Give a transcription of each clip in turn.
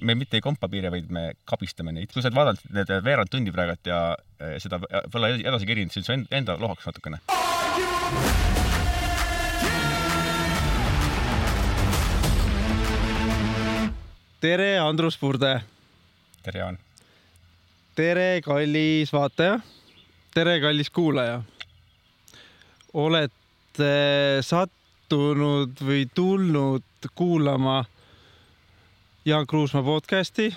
me mitte ei kompa piire, vaid me kabistame neid. kui sa oled vaadanud need veerand tundi praegult ja eh, seda pole edasi kerinud, siis su enda lohaks natukene. tere, Andrus Purde. tere, Jaan. tere, kallis vaataja. tere, kallis kuulaja. olete sattunud või tulnud kuulama Jaan Kruusmaa podcasti.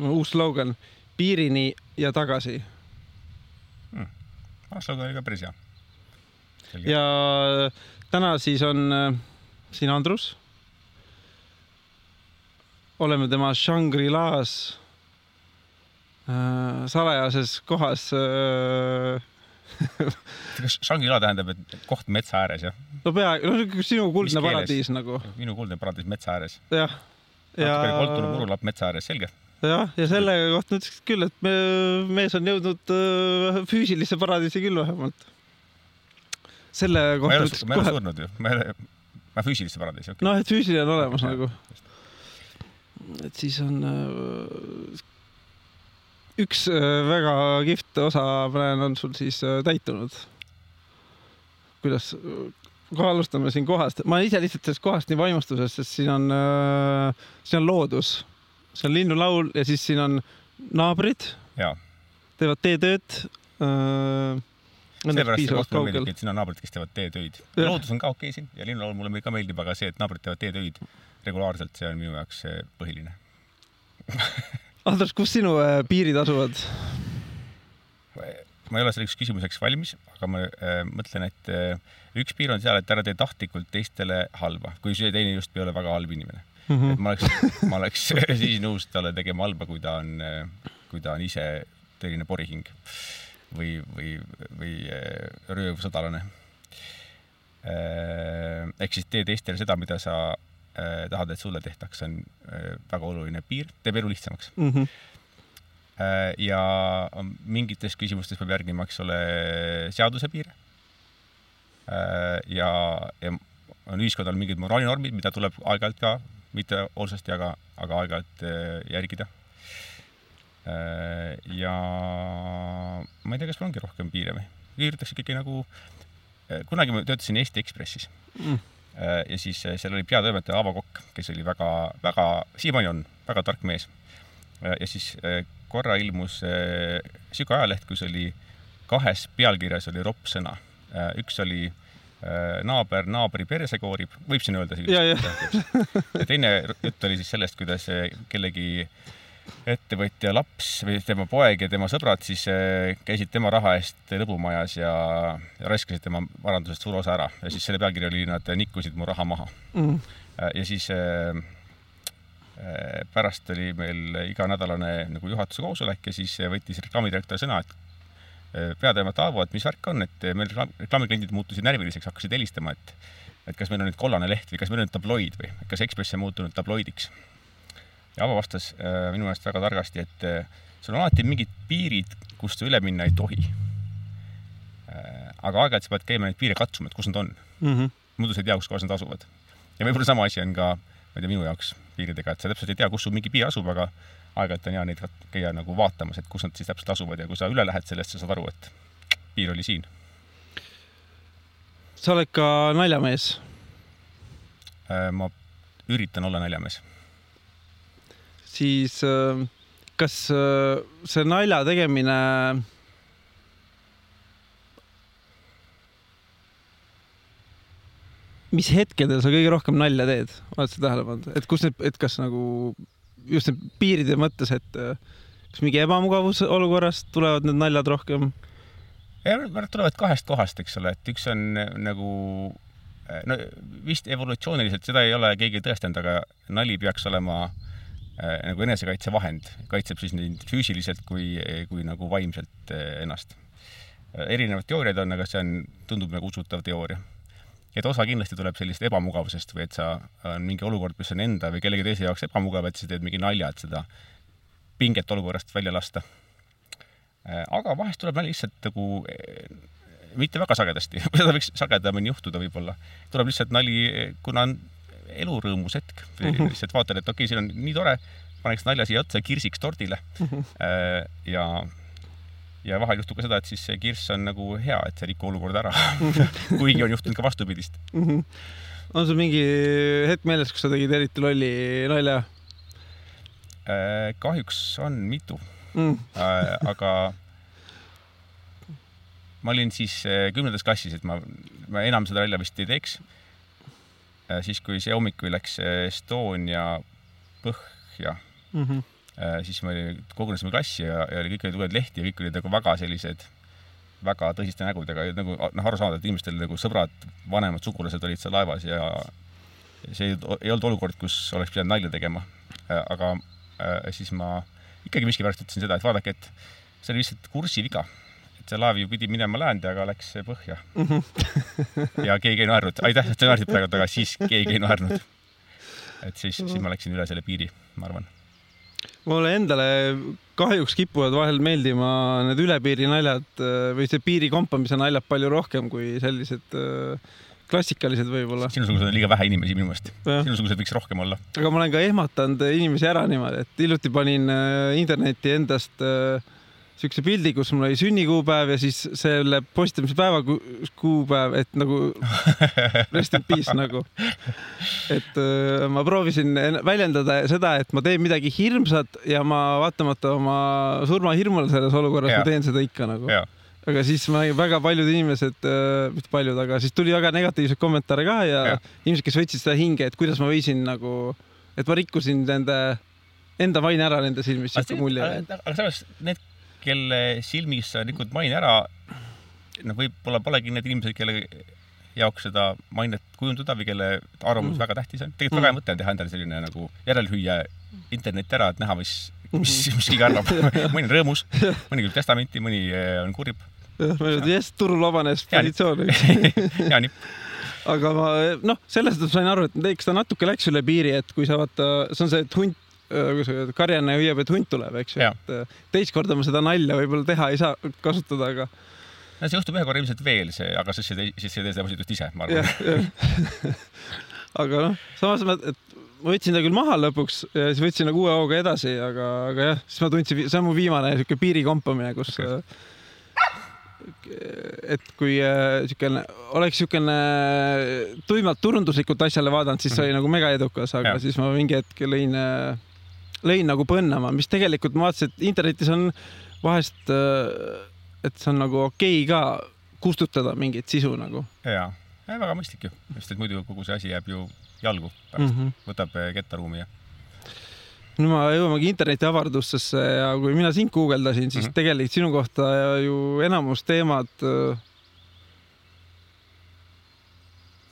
uus slogan, piirini ja tagasi hmm.. slogan oli ka päris hea. ja täna siis on äh, siin Andrus oleme tema Shangri-Las äh, salajases kohas äh, kas Shangri-La tähendab, et koht metsa ääres, jah? no peaaegu, no sinu kuldne paradiis nagu. minu kuldne paradiis metsa ääres. jah. Ja. natuke koltunud murulapp metsa ääres, selge. jah, ja selle kohta ütleks küll, et me, mees on jõudnud äh, füüsilisse paradiisi küll vähemalt. selle kohta ütleks kohe. ma ei ole surnud ju, ma ei ole, ma füüsilisse paradiisi okay.. noh, et füüsiline on olemas ja, nagu et siis on äh, üks äh, väga kihvt osa, ma näen, on sul siis täitunud. kuidas, kohe alustame siin kohast, ma ise lihtsalt sellest kohast nii vaimustuses, sest siin on, siin on loodus, see on linnulaul ja siis siin on naabrid, teevad teetööd seepärast see koht mulle meeldibki, et siin on naabrid, kes teevad teetöid. loodus on ka okei okay siin ja linnulaul mulle ka meeldib, aga see, et naabrid teevad teetöid regulaarselt, see on minu jaoks põhiline. Andres, kus sinu äh, piirid asuvad? Ma ei ole selleks küsimuseks valmis, aga ma äh, mõtlen, et äh, üks piir on seal, et ära tee tahtlikult teistele halba, kui see teine just ei ole väga halb inimene mm. -hmm. et ma oleks, ma oleks siis nõus talle tegema halba, kui ta on, äh, kui ta on ise tõeline porihing või, või, või äh, röövsõdalane äh,. ehk siis tee teistele seda, mida sa tahad, et sulle tehtaks, on väga oluline piir, teeb elu lihtsamaks mm. -hmm. Äh, ja mingites küsimustes peab järgima, eks ole, seaduse piire äh,. ja, ja on ühiskonnal mingid moraalinormid, mida tuleb aeg-ajalt ka, mitte hoolsasti, aga, aga aeg-ajalt äh, järgida ja ma ei tea, kas mul ongi rohkem piire või? üritatakse ikkagi nagu, kunagi ma töötasin Eesti Ekspressis mm ja siis seal oli peatoimetaja Aavo Kokk, kes oli väga, väga, siiamaani on väga tark mees. Ja siis korra ilmus sihuke ajaleht, kus oli kahes pealkirjas oli ropp sõna. üks oli naaber naabri perse koorib, võib siin öelda? ja, ja. ja teine jutt oli siis sellest, kuidas kellegi ettevõtja laps või tema poeg ja tema sõbrad siis eh, käisid tema raha eest lõbumajas ja, raiskasid tema varandusest suure osa ära ja siis selle pealkiri oli, nad nikkusid mu raha maha mm.. ja siis pärast oli meil iganädalane nagu juhatuse koosolek ja siis võttis reklaamidirektor sõna, et peateemat Aavo, et mis värk on, et meil reklaamikliendid muutusid närviliseks, hakkasid helistama, et et kas meil on nüüd kollane leht või kas meil on tabloid või kas Ekspress on muutunud tabloidiks ja Avo vastas äh, minu meelest väga targasti, et äh, sul on alati mingid piirid, kust sa üle minna ei tohi äh,. aga aeg-ajalt sa pead käima neid piire katsuma, et kus nad on mm. -hmm. muidu sa ei tea, kus kohas nad asuvad. ja võib-olla sama asi on ka, ma ei tea, minu jaoks piiridega, et sa täpselt ei tea, kus sul mingi piir asub, aga aeg-ajalt on hea neid käia nagu vaatamas, et kus nad siis täpselt asuvad ja kui sa üle lähed sellest, sa saad aru, et piir oli siin. sa oled ka naljamees äh,? ma üritan olla naljamees siis äh, kas äh, see nalja tegemine mis hetkedel sa kõige rohkem nalja teed, oled sa tähele pannud, et kus need, et kas nagu just need piiride mõttes, et äh, kas mingi ebamugavus olukorrast tulevad need naljad rohkem? Nad tulevad kahest kohast, eks ole, et üks on nagu no vist evolutsiooniliselt seda ei ole keegi tõestanud, aga nali peaks olema äh, Äh, nagu enesekaitsevahend, kaitseb siis nii füüsiliselt kui, kui nagu vaimselt äh, ennast. Äh, erinevad teooriad on, aga see on, tundub nagu usutav teooria. Et osa kindlasti tuleb sellisest ebamugavusest või et sa, on mingi olukord, mis on enda või kellegi teise jaoks ebamugav, et sa teed mingi nalja, et seda pinget olukorrast välja lasta. aga vahest tuleb nali lihtsalt nagu mitte väga sagedasti seda võiks sagedamini juhtuda võib-olla. tuleb lihtsalt nali, kuna on elurõõmus hetk. lihtsalt vaatad, et okei okay,, siin on nii tore, paneks nalja siia otsa kirsiks tordile. ja, ja vahel juhtub ka seda, et siis see kirss on nagu hea, et see ei riku olukorda ära kuigi on juhtunud ka vastupidist. on sul mingi hetk meeles, kus sa tegid eriti lolli nalja? kahjuks on mitu mm.. aga ma olin siis äh, kümnendas klassis, et ma, ma enam seda välja vist ei teeks. Äh, siis, kui see hommikul läks äh, Estonia põhja mm, -hmm. Siis me kogunesime klassi ja, ja kõik olid lugenud lehti ja kõik olid nagu väga sellised, väga tõsiste nägudega nagu noh, aru saada, et inimestel nagu sõbrad, vanemad sugulased olid seal laevas ja see ei olnud olukord, kus oleks pidanud nalja tegema. aga siis ma ikkagi miskipärast ütlesin seda, et vaadake, et see oli lihtsalt kursiviga see laev ju pidi minema läände, aga läks põhja mm. -hmm. ja keegi ei naernud, aitäh, et sa naersid praegu, aga siis keegi ei naernud. et siis mm, -hmm. siis ma läksin üle selle piiri, ma arvan. Mulle endale kahjuks kipuvad vahel meeldima need üle piiri naljad äh, või see piiri kompamise naljad palju rohkem kui sellised äh, klassikalised võib-olla. sinusugused on liiga vähe inimesi minu meelest. sinusugused võiks rohkem olla. aga ma olen ka ehmatanud inimesi ära niimoodi, et hiljuti panin äh, internetti endast äh, siukse pildi, kus mul oli sünnikuupäev ja siis selle postamise päeva kuupäev, et nagu rest in peace nagu. et äh, ma proovisin väljendada seda, et ma teen midagi hirmsat ja ma vaatamata oma surmahirmule selles olukorras, ma teen seda ikka nagu. aga siis ma väga paljud inimesed äh,, mitte paljud, aga siis tuli väga negatiivseid kommentaare ka ja, ja. inimesed, kes võtsid seda hinge, et kuidas ma võisin nagu, et ma rikkusin nende enda maine ära nende silmis, siuke mulje. aga samas need kelle silmis sa rikud maine ära, noh, võib-olla polegi need inimesed, kelle jaoks seda mainet kujundada või kelle arvamus mm. väga tähtis on. tegelikult mm. väga hea mõte on teha endale selline nagu järelhüüe internetti ära, et näha, mis, mis, mis keegi arvab mõni on rõõmus, mõni küsib testamenti, mõni eh, on kurb. jah, turul vabanes positsioon. hea nipp aga ma noh, sellest sain aru, et eks ta natuke läks üle piiri, et kui sa vaata, see on see, et hunt Äh, karjane hüüab, et hunt tuleb, eks ju, et äh, teist korda ma seda nalja võib-olla teha ei saa kasutada, aga. no see juhtub ühe korra ilmselt veel, see, aga siis see, siis see tee seda positiivset ise, ma arvan. aga noh, samas ma, et ma võtsin ta küll maha lõpuks ja siis võtsin nagu uue hooga edasi, aga, aga jah, siis ma tundsin, see on mu viimane sihuke piiri kompamine, kus okay. et kui äh,, oleks niisugune tuimalt turunduslikult asjale vaadanud, siis see oli mhm. nagu mega edukas, aga ja. siis ma mingi hetk lõin äh, lõin nagu põnnama, mis tegelikult ma vaatasin, et internetis on vahest, äh, et see on nagu okei okay ka kustutada mingit sisu nagu. ja, väga mõistlik ju, sest et muidu kogu see asi jääb ju jalgu pärast mm, -hmm. võtab äh, kettaruumi ja. nüüd ma jõuamegi interneti avardustesse ja kui mina sind guugeldasin, siis mm -hmm. tegelikult sinu kohta ju enamus teemad äh,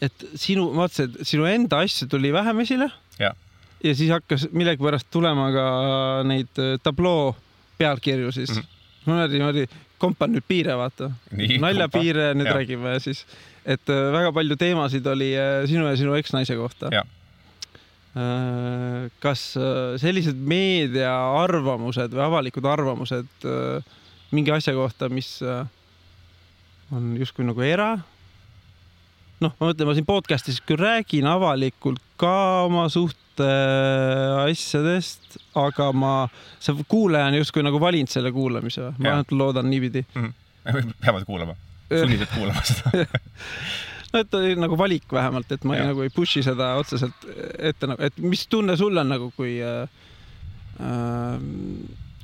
et sinu, vaatasin, et sinu enda asju tuli vähem esile. jah ja siis hakkas millegipärast tulema ka neid äh, tabloo pealkirju siis mm. -hmm. ma olin niimoodi, kompan nüüd piire, vaata. naljapiire nüüd ja. räägime siis, et äh, väga palju teemasid oli äh, sinu ja sinu eksnaise kohta. kas sellised meedia arvamused või avalikud arvamused mingi asja kohta, mis on justkui nagu era, noh, ma mõtlen, ma siin podcast'is küll räägin avalikult ka oma suht Äh, asjadest, aga ma, see kuulaja on justkui nagu valinud selle kuulamise, ma ainult loodan niipidi. Mm. -hmm. peavad kuulama, sunnitud kuulama seda. No et oli nagu valik vähemalt, et ma ei, nagu ei push'i seda otseselt ette nagu, et mis tunne sul on nagu, kui äh, äh,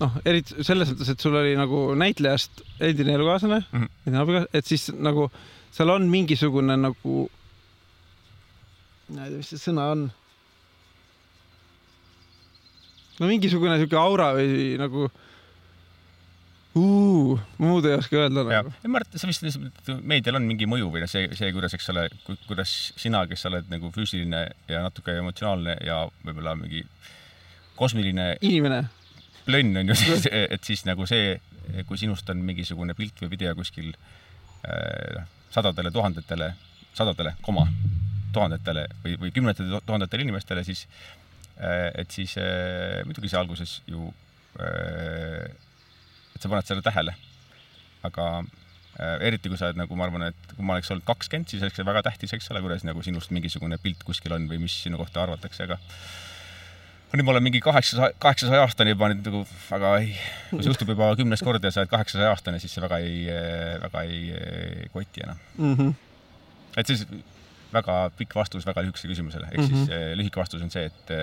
noh, eriti selles mõttes, et sul oli nagu näitlejast endine elukaaslane mm, -hmm. et siis nagu seal on mingisugune nagu, ma ei tea, mis see sõna on no mingisugune sihuke aura või nagu uh, muud ei oska öelda nagu. ma arvan, et see vist, meedial on mingi mõju või noh, see, see, kuidas, eks ole, kuidas sina, kes sa oled nagu füüsiline ja natuke emotsionaalne ja võib-olla mingi kosmiline inimene, plönn on ju siis, et siis nagu see, kui sinust on mingisugune pilt või video kuskil äh, sadadele tuhandetele, sadadele, koma, tuhandetele või, või kümnetele tuhandetele inimestele, siis Äh, et siis äh, muidugi see alguses ju, äh, et sa paned selle tähele. aga eriti kui sa oled nagu, ma arvan, et kui ma oleks olnud kakskümmend, siis oleks see väga tähtis, eks ole, kuidas nagu sinust mingisugune pilt kuskil on või mis sinu kohta arvatakse, aga nüüd ma olen mingi kaheksasaja, kaheksasaja aastane juba nüüd nagu väga ei, kui see juhtub juba kümnes kord ja sa oled kaheksasaja aastane, siis see väga ei, väga ei koti enam mm. -hmm. et siis väga pikk vastus väga lühikesele küsimusele, ehk mm -hmm. siis lühike vastus on see, et,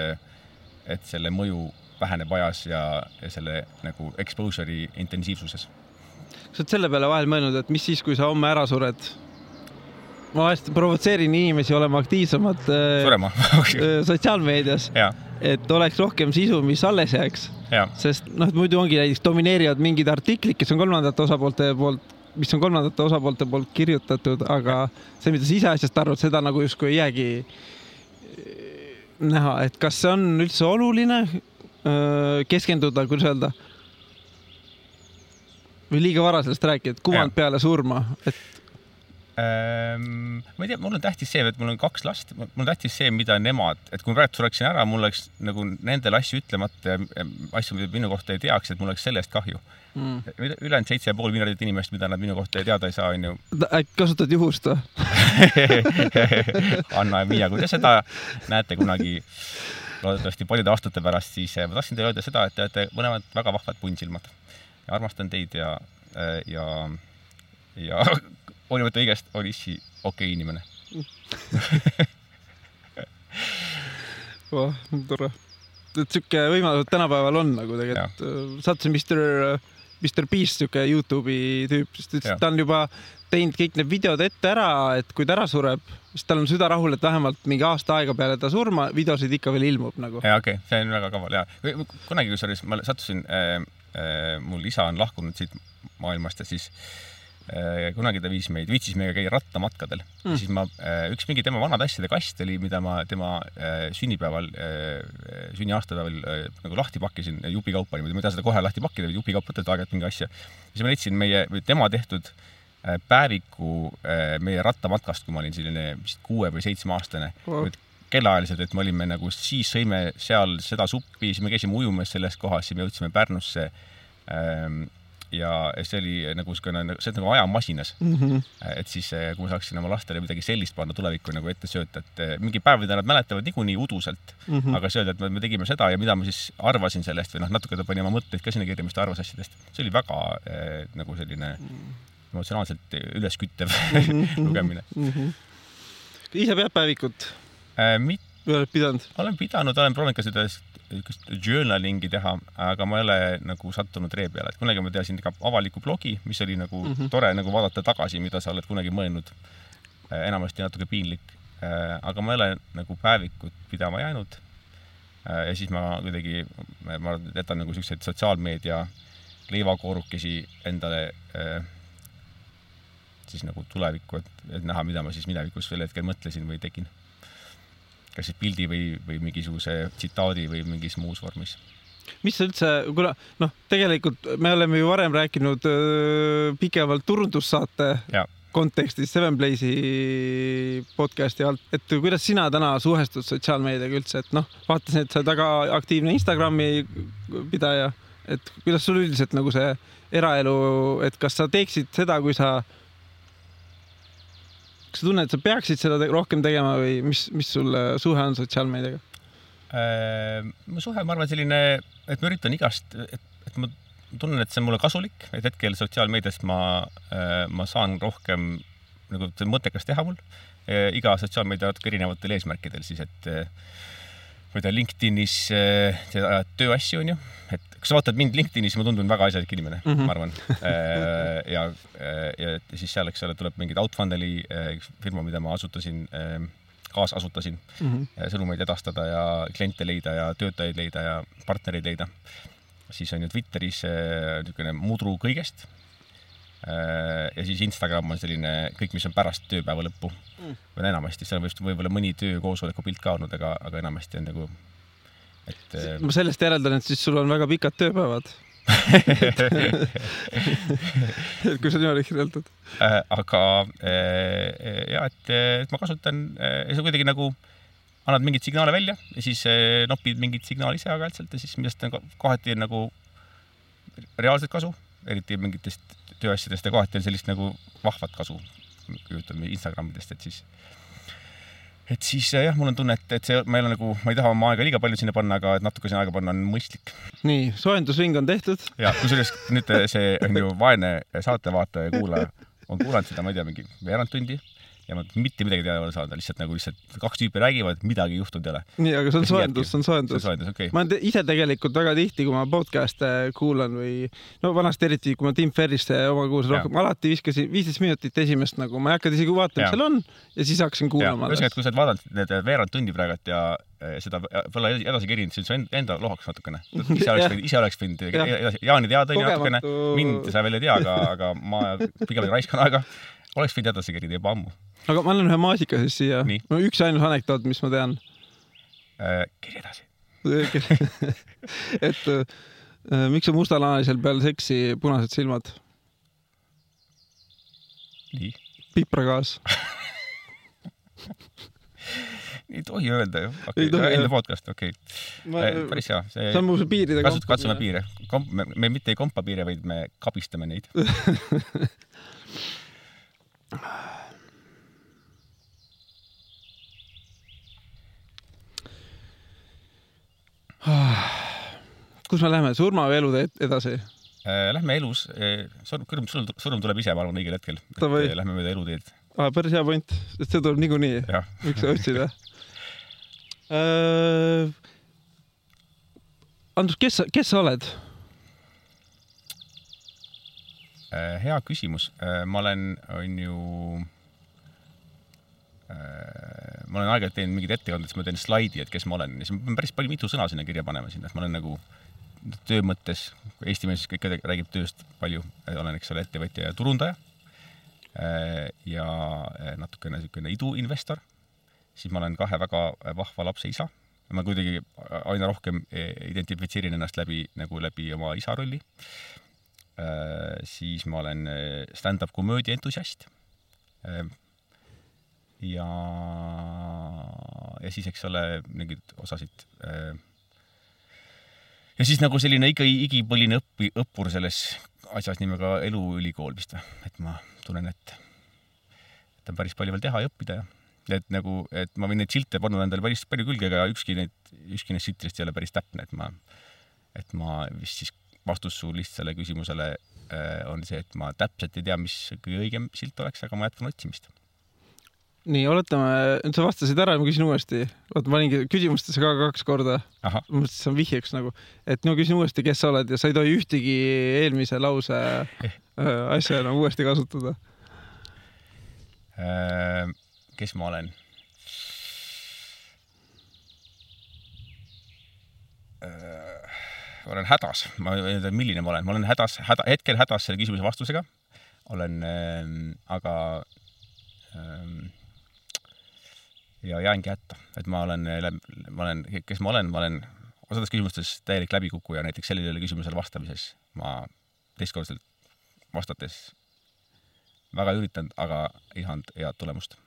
et selle mõju väheneb ajas ja, ja selle nagu exposure'i intensiivsuses. kas sa oled selle peale vahel mõelnud, et mis siis, kui sa homme ära sured? Ma vahest provotseerin inimesi olema aktiivsemad äh, surema äh, sotsiaalmeedias, et oleks rohkem sisu, mis alles jääks. sest noh, et muidu ongi näiteks domineerivad mingid artiklid, kes on kolmandate osapoolte poolt mis on kolmandate osapoolte poolt kirjutatud, aga see, mida sa ise asjast arvad, seda nagu justkui ei jäägi näha, et kas see on üldse oluline keskenduda, kuidas öelda, või liiga vara sellest rääkida, et kuvand ja. peale surma, et ähm,? ma ei tea, mul on tähtis see, et mul on kaks last, mul on tähtis see, mida nemad, et kui ma praegu sureksin ära, mul oleks nagu nendele asju ütlemata ja asju, mida minu kohta ei teaks, et mul oleks selle eest kahju mm.. ülejäänud seitse ja pool miljardit inimest, mida nad minu kohta teada ei saa, onju. äkki kasutad juhust või Anna ja Miia, kui te seda näete kunagi loodetavasti paljude aastate pärast, siis eh, ma tahtsin teile öelda seda, et te olete mõlemad väga vahvad punnsilmad. armastan teid ja, eh, ja, ja hoolimata kõigest oli issi okei okay inimene oh, tore. et sihuke võimalus tänapäeval on nagu tegelikult. sattusin Mr, Mr Beast sihuke Youtube'i tüüp, sest ütles, et ta on juba teinud kõik need videod ette ära, et kui ta ära sureb, siis tal on süda rahul, et vähemalt mingi aasta aega peale ta surma videosid ikka veel ilmub nagu. ja okei okay., see on väga kaval ja kunagi, kusjuures ma sattusin äh,, äh, mul isa on lahkunud siit maailmast ja siis äh, kunagi ta viis meid, viitsis meiega käia rattamatkadel mm.. siis ma äh,, üks mingi tema vanade asjade kast oli, mida ma tema äh, sünnipäeval äh,, sünniaastapäeval äh, nagu lahti pakkisin jupikaupa niimoodi, ma ei taha seda kohe lahti pakkida, jupikaupa võtad aeg-ajalt mingi asja. siis ma leidsin meie, tema tehtud äh, Äh, päeviku äh, meie rattamatkast, kui ma olin selline vist kuue või seitsmeaastane oh.. kellaajaliselt, et me olime nagu, siis sõime seal seda suppi, siis me käisime ujumas selles kohas, siis me jõudsime Pärnusse. Ähm, ja see oli nagu niisugune, see on nagu ajamasinas mm. -hmm. et siis, äh, kui ma saaksin oma lastele midagi sellist panna tulevikku nagu ette sööta, et mingi päev, mida nad mäletavad niikuinii uduselt mm, -hmm. aga see öelda, et me tegime seda ja mida ma siis arvasin sellest või noh, natuke ta pani oma mõtteid ka sinna kirja, mis ta arvas asjadest. see oli väga äh, nagu selline mm -hmm emotsionaalselt ülesküttev mhm, mhm, lugemine mm. -hmm. ise pead päevikut äh,? mit-. või oled pidanud? olen pidanud, olen proovinud ka seda niisugust journalingi teha, aga ma ei ole nagu sattunud ree peale, et kunagi ma teadsin ka avalikku blogi, mis oli nagu mm -hmm. tore nagu vaadata tagasi, mida sa oled kunagi mõelnud. Äh, enamasti natuke piinlik. Äh, aga ma ei ole nagu päevikut pidama jäänud. Äh, ja siis ma kuidagi, ma jätan nagu siukseid sotsiaalmeedia leivakoorukesi endale siis nagu tulevikku, et, et näha, mida ma siis minevikus sel hetkel mõtlesin või tegin. Kas siis pildi või, või mingisuguse tsitaadi või mingis muus vormis. mis üldse, kuna noh, tegelikult me oleme ju varem rääkinud öö, pikemalt turundussaate ja kontekstis Seven Place'i podcast'i alt, et kuidas sina täna suhestud sotsiaalmeediaga üldse, et noh, vaatasin, et sa oled väga aktiivne Instagrami pidaja, et kuidas sul üldiselt nagu see eraelu, et kas sa teeksid seda, kui sa kas sa tunned, et sa peaksid seda te rohkem tegema või mis, mis sul suhe on sotsiaalmeediaga? Äh, mu suhe, ma arvan, selline, et ma üritan igast, et, et ma tunnen, et see on mulle kasulik, et hetkel sotsiaalmeediast ma, äh, ma saan rohkem nagu mõttekas teha mul. iga sotsiaalmeedia natuke erinevatel eesmärkidel siis, et ma ei tea, LinkedInis ajad tööasju, onju, et kui sa vaatad mind LinkedInis, ma tundun väga asjalik inimene mm, -hmm. ma arvan. Äh, ja, ja siis seal, eks ole, tuleb mingid Outfunneli äh, firma, mida ma asutasin, äh, kaasasutasin mm, -hmm. sõnumeid edastada ja kliente leida ja töötajaid leida ja partnereid leida. siis on ju Twitteris niisugune mudru kõigest ja siis Instagram on selline kõik, mis on pärast tööpäeva lõppu mm.. või enamasti, seal on võib-olla mõni töökoosoleku pilt ka olnud, aga, aga enamasti on nagu et. ma sellest järeldan, et siis sul on väga pikad tööpäevad et kui sa niimoodi kirjeldad äh,. aga äh, ja, et, et ma kasutan äh,, see kuidagi nagu annad mingeid signaale välja ja siis äh, nopid mingit signaali ise aeg-ajalt ja siis millest on kohati nagu reaalset kasu eriti mingitest tööasjadest ja kohati on sellist nagu vahvat kasu, ütleme Instagramidest, et siis et siis jah, mul on tunne, et, et see, ma ei ole nagu, ma ei taha oma aega liiga palju sinna panna, aga et natuke sinna aega panna on mõistlik. nii, soojendusring on tehtud. ja kusjuures nüüd see on ju vaene saatevaataja ja kuulaja on kuulanud seda, ma ei tea, mingi veerand tundi ja ma mitte midagi teada ei ole saanud, lihtsalt nagu lihtsalt kaks tüüpi räägivad, midagi juhtunud ei ole. nii, aga see on soojendus, see on soojendus. Okay. ma te ise tegelikult väga tihti, kui ma podcast'e kuulan või no vanasti eriti, kui ma Tim Ferrisse oma kuulsin rohkem, alati viskasin viisteist minutit esimest nagu, ma ei hakanud isegi vaatama, mis seal on ja siis hakkasin kuulama. ühesõnaga, et kui sa oled vaadanud need veerand tundi praegult ja seda võib-olla edasi kerinud, siis su enda lohaks natukene. ise oleks võinud, ise oleks võinud edasi, Jaani teada natukene, mind sa veel ei tea, aga, aga ma pigem raiskan aega. Oleks võinud edasi kerida juba ammu aga ma annan ühe maasika siis siia. no üks ainus anekdoot, mis ma tean äh,. kirja edasi et äh, miks on mustalahalisel peale seksi punased silmad? nii? pipragaas ei tohi öelda ju. enne podcast'i, okei okay. Äh,. päris hea. see on mu piiride kasut, katsume piire. me, me mitte ei kompa piire, vaid me kabistame neid kus me läheme, surma või eluteed edasi? Äh, lähme elus, äh, surm, surm, surm tuleb ise, ma arvan, õigel hetkel. Äh, lähme mööda eluteed. Ah, päris hea point, sest see tuleb niikuinii. miks sa otsid, jah? Andrus, kes sa, kes sa oled? Hea küsimus. ma olen, on ju ma olen aeg-ajalt teinud mingeid ettekandeid, siis ma teen slaidi, et kes ma olen ja siis ma pean päris palju mitu sõna sinna kirja panema sinna, et ma olen nagu töö mõttes, Eesti mees ikka räägib tööst palju, olen, eks ole, ettevõtja ja turundaja. ja natukene niisugune iduinvestor. siis ma olen kahe väga vahva lapse isa. ma kuidagi aina rohkem identifitseerin ennast läbi, nagu läbi oma isa rolli. Siis ma olen stand-up komöödia entusiast ja, ja siis, eks ole, mingeid osasid. Äh, ja siis nagu selline ikka igipõline õppi, õppur selles asjas nimega Eluülikool vist või, et ma tunnen, et, et on päris palju veel teha ja õppida ja et nagu, et ma võin neid silte pannud endale päris palju külge, aga ükski neid, ükski neist siltidest ei ole päris täpne, et ma, et ma vist siis vastus su lihtsale küsimusele äh, on see, et ma täpselt ei tea, mis kõige õigem silt oleks, aga ma jätkan otsimist nii, oletame, nüüd sa vastasid ära, ma küsin uuesti. oota, ma olingi küsimustesse ka kaks korda. mõtlesin, et see on vihjeks nagu, et no küsin uuesti, kes sa oled ja sa ei tohi ühtegi eelmise lause äh, asja enam uuesti kasutada äh,. kes ma olen äh,? Olen hädas, ma ei tea, milline ma olen, ma olen hädas, häda, hetkel hädas selle küsimuse vastusega. olen äh,, aga ähm, ja jäängi hätta, et ma olen, ma olen, kes ma olen, ma olen osades küsimustes täielik läbikukkuja, näiteks sellele küsimusele vastamises ma teistkordselt vastates väga üritanud, aga ei saanud head tulemust.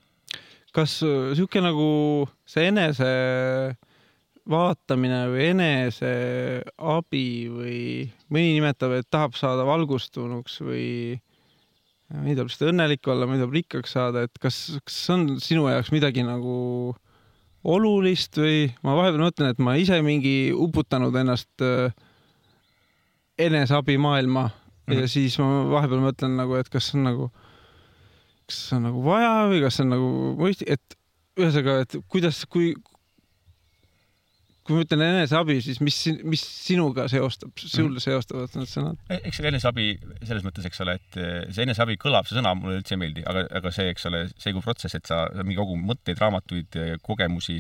kas äh, nagu see enese vaatamine või eneseabi või mõni nimetab, et tahab saada valgustunuks või mõni tahab lihtsalt õnnelik olla, mõni tahab rikkaks saada, et kas, kas on sinu jaoks midagi nagu olulist või ma vahepeal mõtlen, et ma ise mingi uputanud ennast äh, eneseabimaailma mm -hmm. ja siis ma vahepeal mõtlen nagu, et kas on nagu, kas on nagu vaja või kas on nagu mõistlik, et ühesõnaga, et kuidas, kui, kui ma ütlen eneseabi, siis mis, mis sinuga seostab, sulle mhm. seostavad need sõnad? E, eks see eneseabi selles mõttes, eks ole, et eh, see eneseabi kõlab, see sõna mulle üldse ei meeldi, aga, aga see, eks ole, see kui protsess, et sa, mingi kogu mõtteid, raamatuid, kogemusi,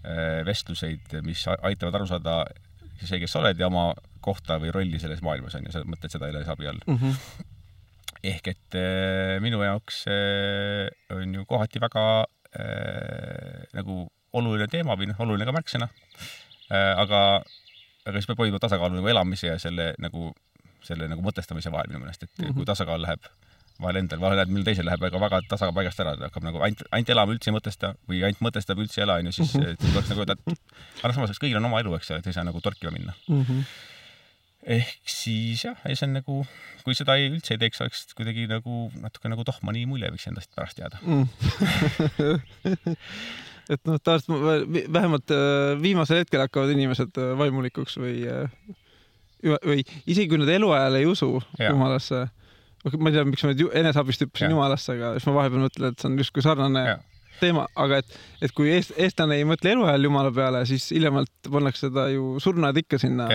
eh, vestluseid, mis aitavad aru saada see, kes sa oled ja oma kohta või rolli selles maailmas on ju, sa mõtled seda eneseabi all mm. -hmm. ehk et minu jaoks on ju kohati väga äh, nagu oluline teema või noh, oluline ka märksõna. Äh, aga, aga siis peab hoidma tasakaalu nagu elamise ja selle nagu, selle nagu mõtestamise vahel minu meelest, et mm -hmm. kui tasakaal läheb vahel endal, vahel läheb millal teisel läheb aga väga tasakaal paigast ära, ta hakkab nagu ainult, ainult elama, üldse ei mõtesta või ainult mõtestab, üldse ei ela, onju, siis tuleks nagu öelda, et aga samas kõigil on oma elu, eks ole, et ei saa nagu torkima minna mm. -hmm. ehk siis jah, ei see on nagu, kui seda ei, üldse ei teeks, oleks kuidagi nagu natuke nagu tohmani mulje võiks endast pärast jääda mm. et noh, tavaliselt vähemalt äh, viimasel hetkel hakkavad inimesed äh, vaimulikuks või, äh, või isegi kui nad eluajal ei usu ja. jumalasse. ma ei tea, miks ma nüüd eneseabist hüppasin jumalasse, aga siis ma vahepeal mõtlen, et see on justkui sarnane ja teema, aga et, et kui eest, eestlane ei mõtle eluajal jumala peale, siis hiljemalt pannakse ta ju surnuaed ikka sinna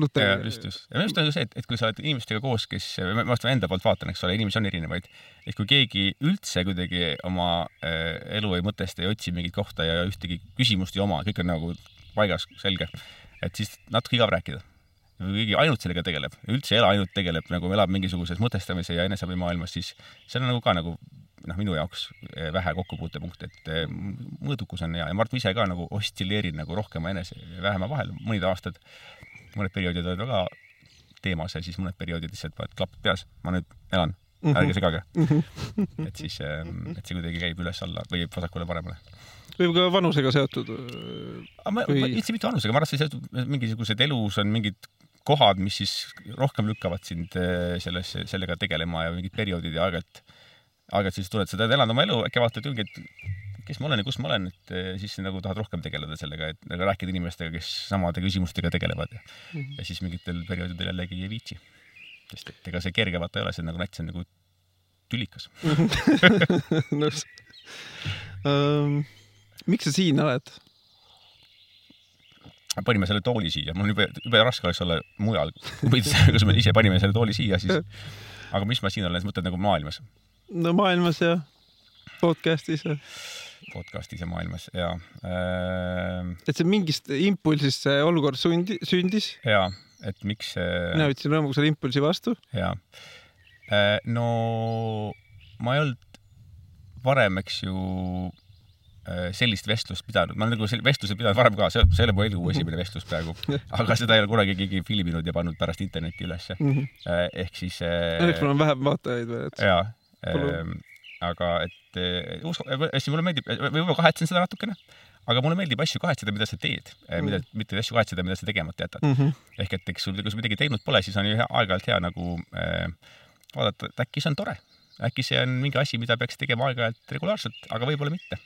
luteri. just, just. ja minu arust on ju see, et, et kui sa oled inimestega koos, kes, ma just enda poolt vaatan, eks ole, inimesi on erinevaid, et kui keegi üldse kuidagi oma äh, elu ei mõtesta ja otsib mingit kohta ja ühtegi küsimust ei oma, kõik on nagu paigas, selge, et siis natuke igav rääkida kui keegi ainult sellega tegeleb, üldse ei ela, ainult tegeleb nagu elab mingisuguses mõtestamise ja eneseabimaailmas, siis see on nagu ka nagu noh, minu jaoks eh, vähe kokkupuutepunkt, et eh, mõõdukus on hea ja ma et ma ise ka nagu ossilleerin nagu rohkema enese ja vähema vahel, mõned aastad, mõned perioodid olid väga teemas ja siis mõned perioodid lihtsalt paned klapid peas, ma nüüd elan mm, -hmm. ärge segage mm. -hmm. et siis, ehm, et see kuidagi käib üles-alla või vasakule-paremale. võib ka vanusega seotud? ma või..., üldse mitte vanusega, ma arvan, et see seotud mingisugused elus on mingid kohad, mis siis rohkem lükkavad sind eh, sellesse, sellega tegelema ja mingid perioodid ja aeg-ajalt aeg-ajalt siis tunned, sa tahad elada oma elu, äkki vaatad ringi, et kes ma olen ja kus ma olen, et eh, siis nagu tahad rohkem tegeleda sellega, et nagu rääkida inimestega, kes samade küsimustega tegelevad ja mm, -hmm. ja siis mingitel perioodidel jällegi ei viitsi. sest et ega see kerge vaata ei ole, see on nagu nats on nagu tülikas nõus um,. miks sa siin oled? Panime selle tooli siia, mul jube, jube raske oleks olla mujal. kus me ise panime selle tooli siia, siis aga mis ma siin olen, sa mõtled nagu maailmas? no maailmas ja podcast'is ja. podcast'is ja maailmas ja äh.... et see mingist impulsist see olukord sundi, sündis? ja, et miks see. mina võtsin rõõmuga selle impulsi vastu. ja äh,, no ma ei olnud varem, eks ju äh, sellist vestlust pidanud, ma olen nagu vestluse pidanud varem ka, see, see oli mu elu esimene vestlus praegu, aga seda ei ole kunagi keegi filminud ja pannud pärast internetti ülesse mm. -hmm. ehk siis. Õnneks mul on vähem vaatajaid veel, et. jaa, Ehm, aga et hästi mulle meeldib, või võib-olla kahetsen seda natukene, aga mulle meeldib asju kahetseda, mida sa teed mm, -hmm. mida, mitte asju kahetseda, mida sa tegemata jätad mm. -hmm. ehk et eks sul, kui sa midagi teinud pole, siis on ju aeg-ajalt hea nagu äh, vaadata, et äkki see on tore, äkki see on mingi asi, mida peaks tegema aeg-ajalt regulaarselt, aga võib-olla mitte.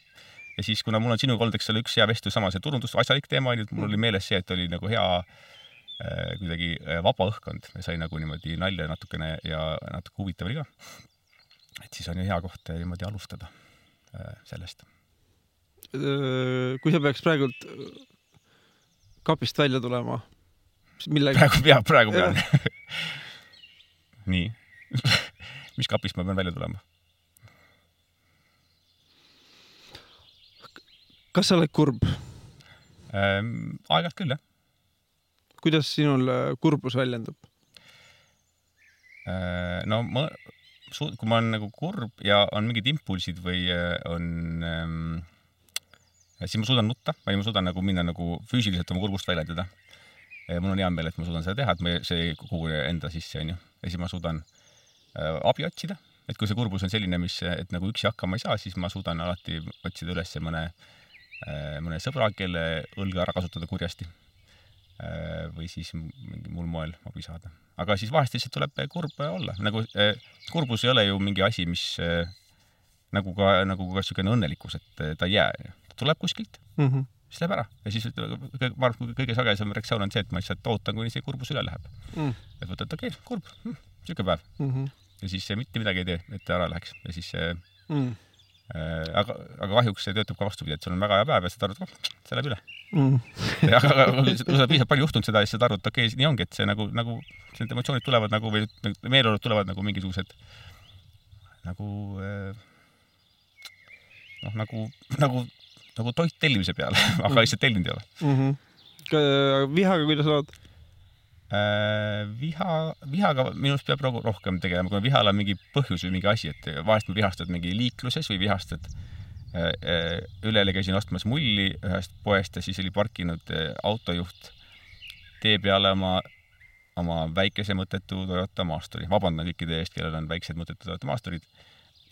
Ja siis, kuna mul on sinuga olnud, eks ole, üks hea vestlus sama see turundus, asjalik teema on ju, mul oli meeles see, et oli nagu hea äh, kuidagi vaba õhkkond, sai nagu niimoodi nalja natukene ja natuke huvitav oli ka et siis on ju hea koht niimoodi alustada äh, sellest. kui sa peaks praegult kapist välja tulema, millega? praegu peab, praegu pean nii mis kapist ma pean välja tulema? Kas sa oled kurb ähm,? aeg-ajalt küll, jah. kuidas sinul äh, kurbus väljendub äh,? no ma kui ma olen nagu kurb ja on mingid impulsid või äh, on ähm,, siis ma suudan nutta või ma suudan nagu minna nagu füüsiliselt oma kurbust väljendada. mul on hea meel, et ma suudan seda teha, et ma, see ei kuku enda sisse, onju. ja siis ma suudan äh, abi otsida, et kui see kurbus on selline, mis, et nagu üksi hakkama ei saa, siis ma suudan alati otsida üles mõne äh,, mõne sõbra, kelle õlga ära kasutada kurjasti Äh, või siis mingi muul moel abi saada. aga siis vahest lihtsalt tuleb kurb olla, nagu äh, kurbus ei ole ju mingi asi, mis äh, nagu ka, nagu ka niisugune õnnelikkus, et ta ei jää, ta tuleb kuskilt mm, -hmm. siis läheb ära ja siis ma arvan, kõige sagedasem reaktsioon on see, et ma lihtsalt ootan, kuni see kurbus üle läheb mm.. et võtad, okei okay,, kurb hm,, niisugune päev mm. -hmm. ja siis mitte midagi ei tee, et ära läheks ja siis mm Äh, aga, aga kahjuks see töötab ka vastupidi, et sul on väga hea päev ja sa arvad, oh, see läheb üle mm. aga, aga kui sul on piisavalt palju juhtunud seda siis sa arvad, et okei okay,, nii ongi, et see nagu, nagu need emotsioonid tulevad nagu või meeleolud tulevad nagu mingisugused nagu äh, noh, nagu, nagu, nagu toit tellimise peale aga mm. lihtsalt tellinud ei ole mm. -hmm. vihaga, kuidas oled? Äh, viha, vihaga minu arust peab rohkem tegelema, kui vihal on mingi põhjus või mingi asi, et vahest vihastad mingi liikluses või vihastad äh, äh, üleeile käisin ostmas mulli ühest poest ja siis oli parkinud autojuht tee peale oma, oma väikese mõttetu Toyota Maasturi. vabandan kõikide eest, kellel on väiksed mõttetud Toyota Maasturid.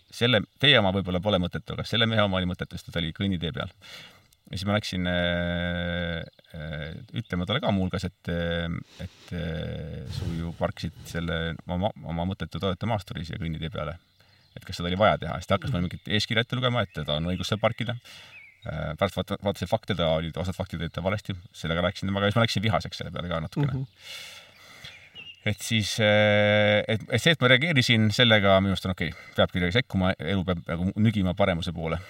selle, teie oma võib-olla pole mõttetu, aga selle mehe oma oli mõttetu, sest ta oli kõnnitee peal ja siis ma läksin äh, äh, ütlema talle ka muuhulgas, et, et äh, sa ju parkisid selle oma, oma mõttetu Toyota Maasturis ja kõnnitee peale. et kas seda oli vaja teha, siis ta hakkas mulle mingit eeskirja ette lugema, et tal on õigus seal parkida pärast vaata, vaatasin fakte, ta oli, osad faktid olid ta valesti, sellega rääkisin temaga siis ma läksin vihaseks selle peale ka natukene mm. -hmm et siis, et, et see, et ma reageerisin sellega, minu arust on okei okay., peabki sekkuma, elu peab nagu nügima paremuse poole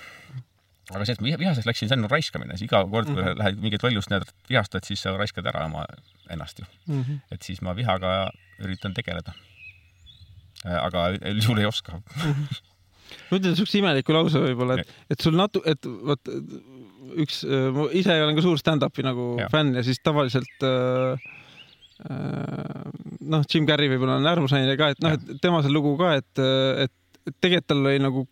aga see, et ma vihaseks läksin, see on raiskamine, siis iga kord, kui mm -hmm. lähed mingit lollust näed, vihastad, siis sa raiskad ära oma ennast ju mm. -hmm. et siis ma vihaga üritan tegeleda. Äh, aga üldjuhul ei oska mm. -hmm. ma ütlen siukse imeliku lause võib-olla, et, et sul natu-, et vot üks, äh, ma ise olen ka suur stand-up'i nagu ja. fänn ja siis tavaliselt äh, äh noh, Jim Carrey võib-olla on äärmusnaine ka, et noh, et tema see lugu ka, et, et, et tegelikult tal oli nagu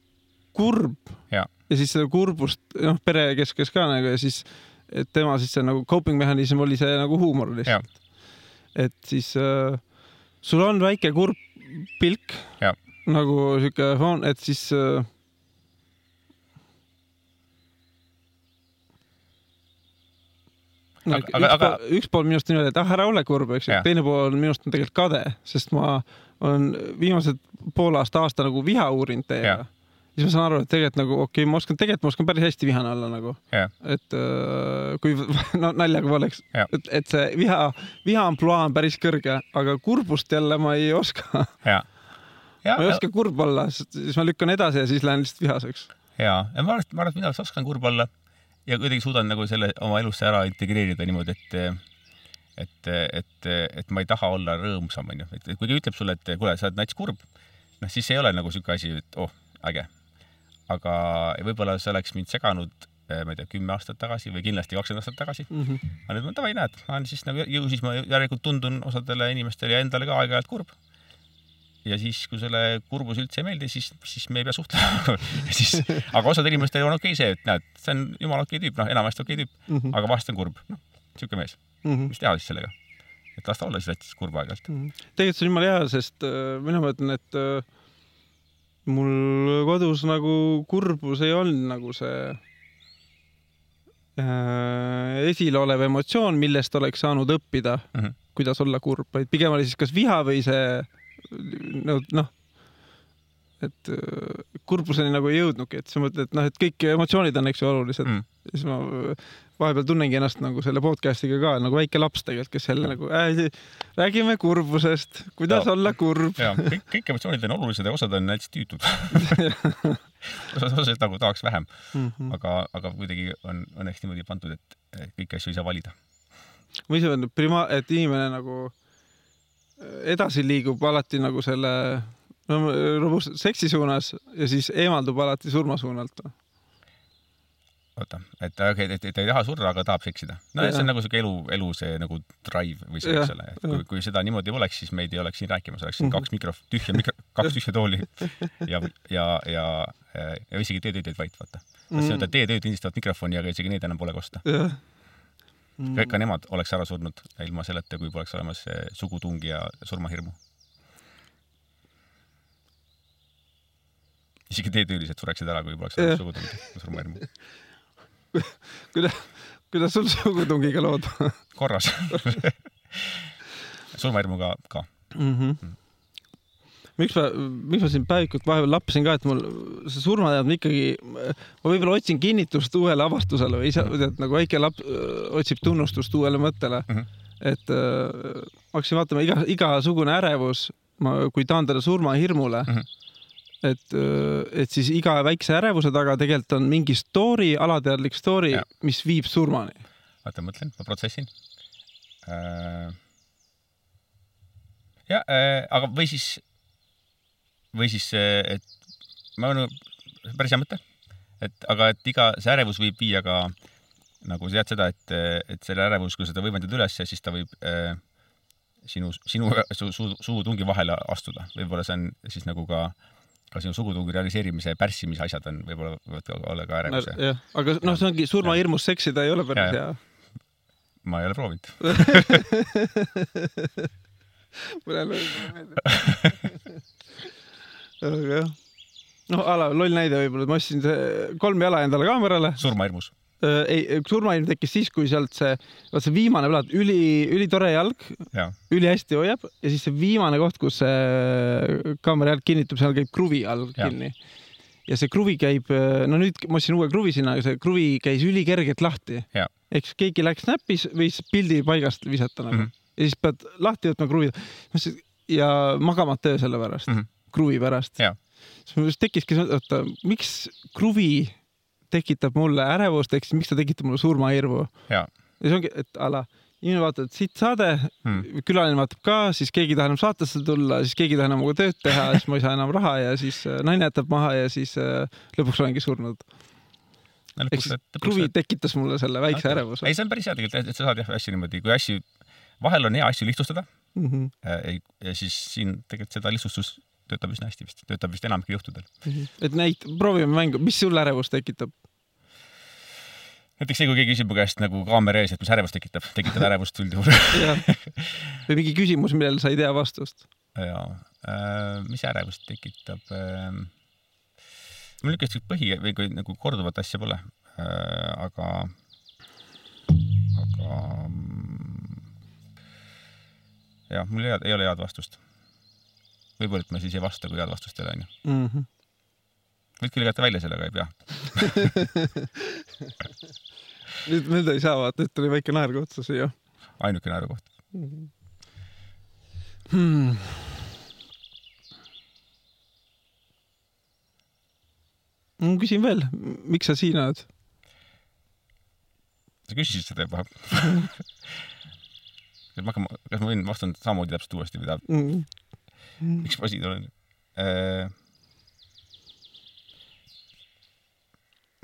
kurb ja ja siis seda kurbust, noh, perekeskes ka nagu ja siis, et tema siis see nagu coping mehhanism oli see nagu huumor lihtsalt. et siis äh, sul on väike kurb pilk ja. nagu sihuke foon, et siis äh, no, aga, üks, aga... Pool, üks pool minust on niimoodi, et ah, ära ole kurb, eks ju, teine pool minust on tegelikult kade, sest ma olen viimased pool aasta, aasta nagu viha uurinud teiega siis ma saan aru, et tegelikult nagu okei okay,, ma oskan, tegelikult ma oskan päris hästi vihane olla nagu yeah.. et äh, kui no naljaga pooleks yeah., et, et see viha, viha ampluaa on päris kõrge, aga kurbust jälle ma ei oska yeah.. ma ei oska kurb olla, siis ma lükkan edasi ja siis lähen lihtsalt vihaseks. ja, ja ma arvan, et ma arvan, et mina oskan kurb olla ja kuidagi suudan nagu selle oma elusse ära integreerida niimoodi, et et, et, et ma ei taha olla rõõmsam, onju. et kui keegi ütleb sulle, et kuule, sa oled nats kurb, noh, siis ei ole nagu siuke asi, et oh, äge aga võib-olla see oleks mind seganud, eh, ma ei tea, kümme aastat tagasi või kindlasti kakskümmend aastat tagasi mm. -hmm. aga nüüd ma davai, näed, ma olen siis nagu ju siis ma järelikult tundun osadele inimestele ja endale ka aeg-ajalt kurb. ja siis, kui selle kurbus üldse ei meeldi, siis, siis me ei pea suhtlema siis, aga osadel inimestel on okei okay see, et näed, see on jumala okei okay tüüp, noh, enamasti okei okay tüüp mm, -hmm. aga vahest on kurb. noh, sihuke mees mm. -hmm. mis teha siis sellega? et las ta olla siis Lätis kurb aeg-ajalt mm. -hmm. tegelikult see on jumala hea, sest äh, mina mõtlen, et äh, mul kodus nagu kurbus ei olnud nagu see äh, esilolev emotsioon, millest oleks saanud õppida mm, -hmm. kuidas olla kurb, vaid pigem oli siis kas viha või see noh, et äh, kurbuseni nagu ei jõudnudki, et sa mõtled, et noh, et kõik emotsioonid on, eks ju, olulised mm.. siis ma vahepeal tunnengi ennast nagu selle podcast'iga ka nagu väike laps tegelikult, kes jälle nagu äh, räägime kurbusest, kuidas ja. olla kurb. ja kõik, kõik emotsioonid on olulised ja osad on täitsa tüütud osad, osad nagu tahaks vähem mm, -hmm. aga, aga kuidagi on õnneks niimoodi pandud, et kõiki asju ei saa valida. ma ise olen prima-, et inimene nagu edasi liigub alati nagu selle no seksi suunas ja siis eemaldub alati surma suunalt oota, et okei okay,, et, ta ei taha surra, aga tahab seksida. no ja. see on nagu siuke elu, elu see nagu drive või see, eks ole, et kui, kui seda niimoodi poleks, siis meid ei oleks siin rääkimas, oleks siin mm -hmm. kaks mikro, tühja mikro, kaks tühja tooli ja, ja, ja, ja isegi teetööd vaid vaata. Mm -hmm. see teetööd lindistavad mikrofoni, aga isegi neid enam pole kosta. Mm -hmm. ka nemad oleks ära surnud ilma selleta, kui poleks olemas sugutungi ja surmahirmu. isegi teetöölised sureksid ära, kui poleks olemas sugutungi ja surmahirmu kuidas, kuidas sul sugutungiga lood korras surmahirmuga ka mm. -hmm. Mm. miks ma, miks ma siin päevikut vahepeal lappasin ka, et mul see surmateadmine ikkagi, ma võib-olla otsin kinnitust uuele avastusele või ise mm, -hmm. tead nagu väike laps otsib tunnustust uuele mõttele mm. -hmm. et äh, ma hakkasin vaatama iga, igasugune ärevus, ma, kui taandada surmahirmule mm, -hmm et, äh, et siis iga väikse ärevuse taga tegelikult on mingi story, alateadlik story, mis viib surmani. oota, mõtlen, ma protsessin äh.... ja äh,, aga või siis, või siis, et ma olen, päris hea mõte, et aga et iga, see ärevus võib viia ka nagu tead seda, et, et selle ärevus, kui seda võimendad üles, siis ta võib äh, sinu, sinu su, su, suutungi vahele astuda. võib-olla see on siis nagu ka äh, ka sinu sugutungi realiseerimise pärssimise asjad on võib-olla, võivad olla ka ärevus. jah, aga noh, see ongi surmahirmus seksida ei ole päris hea. ma ei ole proovinud meeldib. aga jah, noh, a la loll näide võib-olla, ma ostsin kolm jala endale kaamerale. surmahirmus ei, surmailm tekkis siis, kui sealt see, vaat see viimane plaat, üli, ülitore jalg, ülihästi hoiab ja siis see viimane koht, kus see kaamera jalg kinnitub, seal käib kruvi all kinni. ja see kruvi käib, no nüüd ma ostsin uue kruvi sinna, see kruvi käis ülikergelt lahti. ehk siis keegi läks näppis, võis pildi paigast visata nagu mm -hmm. ja siis pead lahti võtma kruvi ja magamata öö selle pärast mm, -hmm. kruvi pärast. siis mul just tekkiski, oota, miks kruvi tekitab mulle ärevust, ehk siis miks ta tekitab mulle surmahirmu. ja see ongi, et ala, inimene vaatab, et siit saade hmm., külaline vaatab ka, siis keegi ei taha enam saatesse tulla, siis keegi ei taha enam minuga tööd teha, siis ma ei saa enam raha ja siis äh, naine jätab maha ja siis äh, lõpuks olengi surnud ehk siis kruvi tekitas mulle selle väikse okay. ärevuse. ei, see on päris hea tegelikult, et sa saad jah asju niimoodi, kui asju, vahel on hea asju lihtsustada mm. -hmm. ja siis siin tegelikult seda lihtsustus töötab üsna hästi vist, töötab vist enamikul juhtudel mm. -hmm. et näit-, proovime mängu, mis sul ärevust tekitab? näiteks see, kui keegi küsib mu käest nagu kaamera ees, et mis ärevust tekitab, tekitab ärevust üldjuhul või mingi küsimus, millele sa ei tea vastust. jaa äh,, mis ärevust tekitab äh,? mul niisugust põhi või kui nagu korduvat asja pole äh,, aga, aga jah, mul ei, ei ole head vastust. Võib-olla, et ma siis ei vasta, kui head vastust ei ole, onju. Mhm. võid küll jätta välja selle, aga ei pea nüüd, nüüd ei saa vaata, nüüd tuli väike naerukoht siia. ainuke naerukoht hmm.. Hmm. ma küsin veel, miks sa siin oled? sa küsisid seda juba kas ma hakkan, kas ma võin vastan samamoodi täpselt uuesti või tahad mm? -hmm. miks ma siin olen äh,?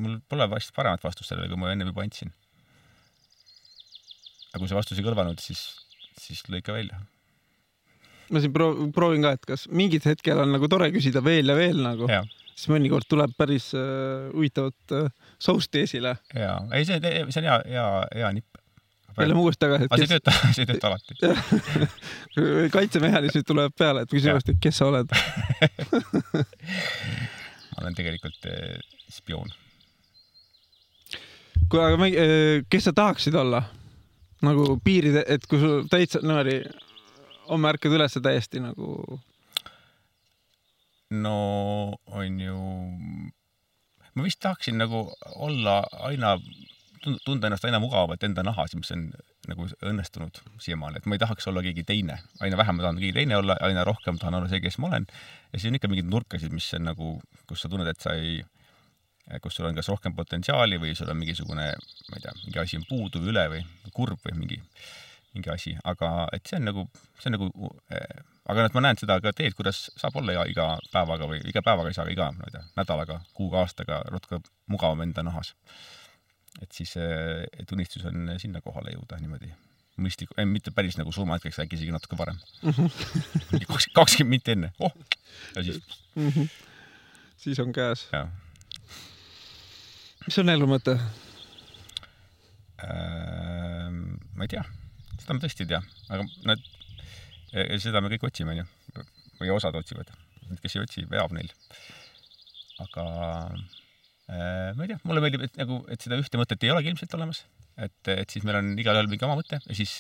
mul pole vast paremat vastust sellele, kui ma ennem juba andsin. aga kui see vastus ei kõlvanud, siis, siis lõika välja. ma siin proov-, proovin ka, et kas mingil hetkel on nagu tore küsida veel ja veel nagu, siis mõnikord tuleb päris äh, huvitavat äh, sousti esile. jaa, ei see, see on hea, hea, hea nipp. Jälle uuesti tagasi, et kes. see ei tööta, see ei tööta alati kaitsemehhanismid tulevad peale, et küsi uuesti, kes sa oled ma olen tegelikult eh, spioon kui, aga äh, kes sa tahaksid olla? nagu piiride, et kui sul täitsa niimoodi homme ärkad üles täiesti nagu. no on ju, ma vist tahaksin nagu olla aina, tunda ennast aina mugavamalt enda nahas, mis on nagu õnnestunud siiamaani, et ma ei tahaks olla keegi teine, aina vähem ma tahan keegi teine olla, aina rohkem tahan olla see, kes ma olen. ja siis on ikka mingeid nurkasid, mis on nagu, kus sa tunned, et sa ei kus sul on kas rohkem potentsiaali või sul on mingisugune, ma ei tea, mingi asi on puudu või üle või kurb või mingi, mingi asi, aga et see on nagu, see on nagu äh,, aga et ma näen seda ka teed, kuidas saab olla iga, iga päevaga või iga päevaga ei saa, iga, ma ei tea, nädalaga, kuuga, aastaga natuke mugavam enda nahas. Et siis, eh, et unistus on sinna kohale jõuda niimoodi mõistliku, mitte päris nagu surmahetkeks, äkki isegi natuke varem. -hmm. kakskümmend minti enne, oh, ja siis mm. -hmm. siis on käes. mis on elu mõte äh,? ma ei tea, seda ma tõesti ei tea, aga nad, seda me kõik otsime, onju, või osad otsivad, kes ei otsi, veab neil. aga ma ei tea, mulle meeldib, et nagu, et seda ühte mõtet ei olegi ilmselt olemas, et, et siis meil on igalühel mingi oma mõte ja siis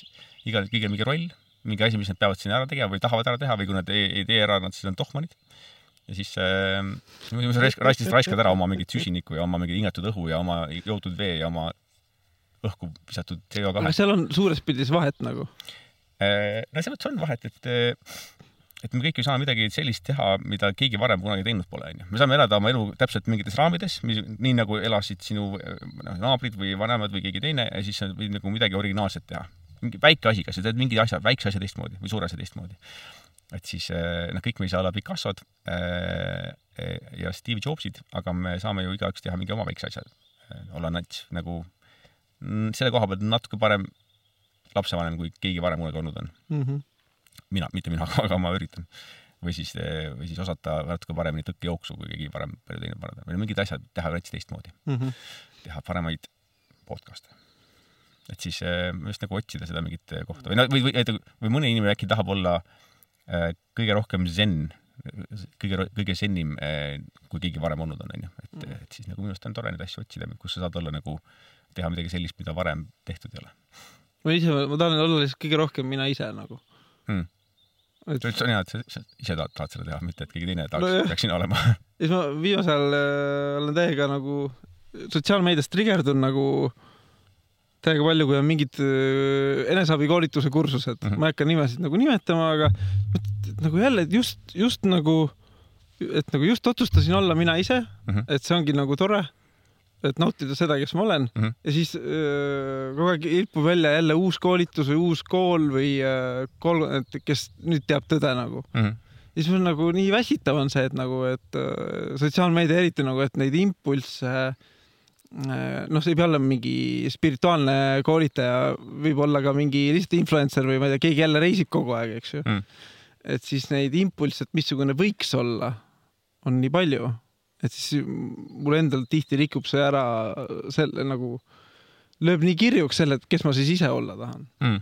igal, kõigil mingi roll, mingi asi, mis nad peavad siin ära tegema või tahavad ära teha või kui nad ei, ei tee ära, nad siis on tohmanid ja siis äh, sa raiskad, raiskad ära oma mingit süsinikku ja oma mingit hingatud õhu ja oma joodud vee ja oma õhku visatud CO2. aga seal on suures pildis vahet nagu äh,? no selles mõttes on vahet, et et me kõik ei saa midagi sellist teha, mida keegi varem kunagi teinud pole, onju. me saame elada oma elu täpselt mingites raamides, nii nagu elasid sinu noh, naabrid või vanemad või keegi teine ja siis sa võid nagu midagi originaalset teha. mingi väike asi, kas sa teed mingi asja, väikse asja teistmoodi või suure asja teistmoodi et siis eh, noh, kõik me ei saa olla Picassod äh, ja Steve Jobsid, aga me saame ju igaüks teha mingi oma väikse asja, olla nats nagu mm, selle koha pealt natuke parem lapsevanem, kui keegi varem kunagi olnud on mm. -hmm. Mina, mitte mina, aga ma üritan. või siis, või siis osata natuke paremini tõkkejooksu, kui keegi varem palju teinud parem või mingid asjad teha nats teistmoodi mm. -hmm. teha paremaid podcast'e et siis just nagu otsida seda mingit kohta või, või, või, või mõni inimene äkki tahab olla kõige rohkem zen, kõige, kõige zenim, äh, kui keegi varem olnud on, onju. et, mm. et siis nagu minu arust on tore neid asju otsida, kus sa saad olla nagu teha midagi sellist, mida varem tehtud ei ole. ma ise, ma tahan olla lihtsalt kõige rohkem mina ise nagu hmm.. et see on hea, et sa ise tahad, tahad seda teha, mitte et keegi teine tahaks No, peaks sina olema ja siis ma viimasel ajal äh, olen täiega nagu sotsiaalmeedias trigerdun nagu täiega palju, kui on mingid äh, eneseabikoolituse kursused mm. -hmm. ma ei hakka nimesid nagu nimetama, aga et, nagu jälle just, just nagu, et nagu just otsustasin olla mina ise mm. -hmm. et see ongi nagu tore, et nautida seda, kes ma olen mm. -hmm. ja siis öö, kogu aeg ilpub välja jälle uus koolitus või uus kool või öö, kool, et kes nüüd teab tõde nagu Mm -hmm. ja siis on nagu nii väsitav on see, et nagu, et äh, sotsiaalmeedia eriti nagu, et neid impulsse äh, noh, see ei pea olema mingi spirituaalne koolitaja, võib olla ka mingi lihtsalt influencer või ma ei tea, keegi jälle reisib kogu aeg, eks ju Mm. et siis neid impulsse, et missugune võiks olla, on nii palju, et siis mul endal tihti rikub see ära selle nagu, lööb nii kirjuks selle, et kes ma siis ise olla tahan. Mm.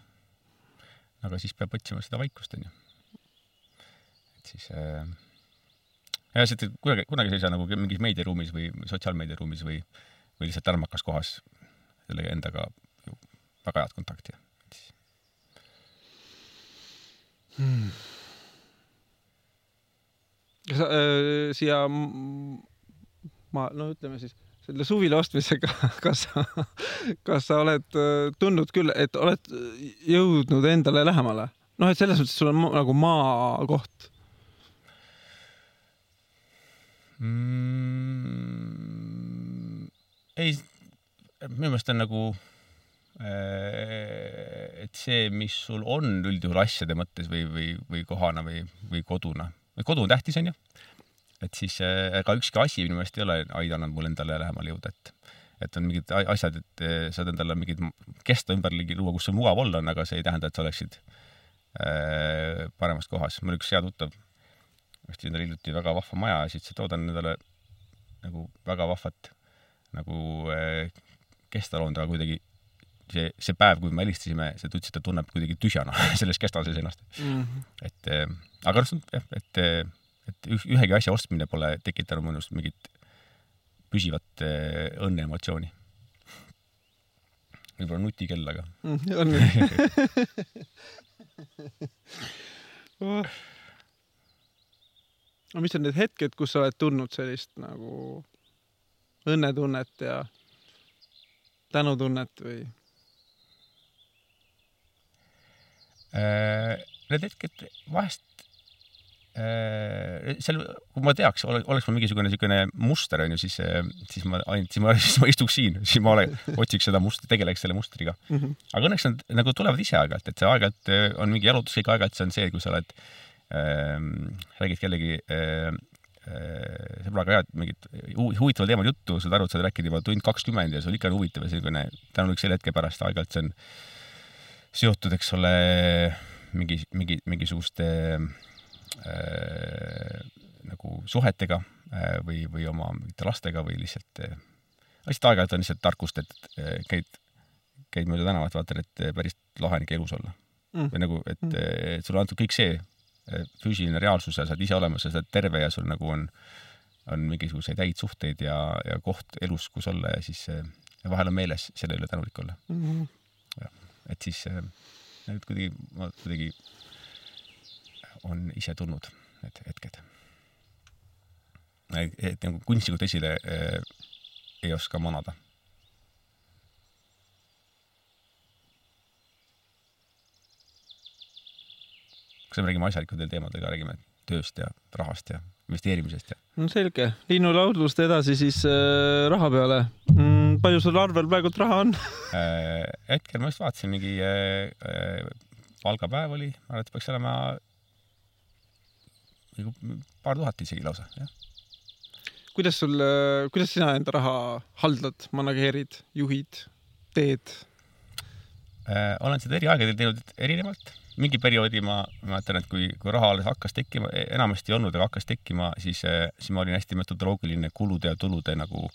aga siis peab otsima seda vaikust, onju. et siis äh... ja lihtsalt kunagi, kunagi sa ei saa nagu mingis meediaruumis või sotsiaalmeediaruumis või, või lihtsalt lärmakas kohas sellega endaga väga head kontakti. hmm.. äh, siia ma, no ütleme siis selle suvila ostmisega, kas sa, kas sa oled äh, tundnud küll, et oled jõudnud endale lähemale? noh, et selles mõttes sul on nagu maakoht mm,? ei, minu meelest on nagu, et see, mis sul on üldjuhul asjade mõttes või, või, või kohana või, või koduna, kodu on tähtis, onju. Et siis ega ükski asi minu meelest ei ole aidanud mul endale lähemale jõuda, et et on mingid asjad, et eh, saad endale mingid kesta ümberligi luua, kus sul mugav olla on, aga see ei tähenda, et sa oleksid äh, paremas kohas. mul üks hea tuttav ostsin endale hiljuti väga vahva maja ja siis ütles, et oodan endale nagu väga vahvat nagu äh, kestaloond, aga kuidagi see, see päev, kui me helistasime, see ütles, et ta tunneb kuidagi tühjana selles kesta sees ennast. mm. -hmm. et äh, aga noh, jah, et, et üh- ühegi asja ostmine pole tekitanud minust mingit püsivat äh, õnneemotsiooni. võib-olla nutikell, aga Mm, on oh. no mis on need hetked, kus sa oled tundnud sellist nagu õnnetunnet ja tänutunnet või? Äh, need hetked vahest seal, kui ma teaks, oleks mul mingisugune niisugune muster onju, siis, siis ma ainult, siis ma, siis ma istuks siin, siis ma ole, otsiks seda mustrit, tegeleks selle mustriga mm. -hmm. aga õnneks nad nagu tulevad ise aeg-ajalt, et see aeg-ajalt äh, on mingi jalutuskäik, aeg-ajalt see on see, kui sa oled ähm,, räägid kellegi äh, äh, sõbraga head mingit hu- huvitaval teemal juttu, saad aru, et sa oled rääkinud juba tund kakskümmend ja sul ikka on huvitav ja niisugune tänulik selle hetke pärast, aeg-ajalt see on seotud, eks ole, mingi, mingi, mingisuguste äh, nagu suhetega äh, või, või oma mingite lastega või lihtsalt äh,, lihtsalt aeg-ajalt on lihtsalt tarkust, et äh, käid, käid mööda tänavat, vaatad, et äh, päris lahe on ikka elus olla Mm. või nagu, et, Mm. et sulle on antud kõik see äh, füüsiline reaalsus ja sa oled ise olemas ja sa oled terve ja sul nagu on, on mingisuguseid häid suhteid ja, ja koht elus, kus olla ja siis äh, ja vahel on meeles selle üle tänulik olla. Mm -hmm. et siis äh, need kuidagi, ma kuidagi on ise tulnud need hetked. et nagu kunstlikult esile äh, ei oska manada kas me räägime asjalikudel teemadel ka, räägime tööst ja rahast ja investeerimisest ja? no selge, linnulaulust edasi siis äh, raha peale mm,. palju sul arvel praegult raha on Äh, hetkel ma just vaatasin, mingi äh, äh, palgapäev oli, ma arvan, et peaks olema nagu paar tuhat isegi lausa, jah. kuidas sul, kuidas sina enda raha haldad, manageerid, juhid, teed? Äh, olen seda eri aegadel teinud erinevalt. mingi perioodi ma mäletan, et kui, kui raha alles hakkas tekkima, enamasti ei olnud, aga hakkas tekkima, siis, siis ma olin hästi metodoloogiline kulude ja tulude nagu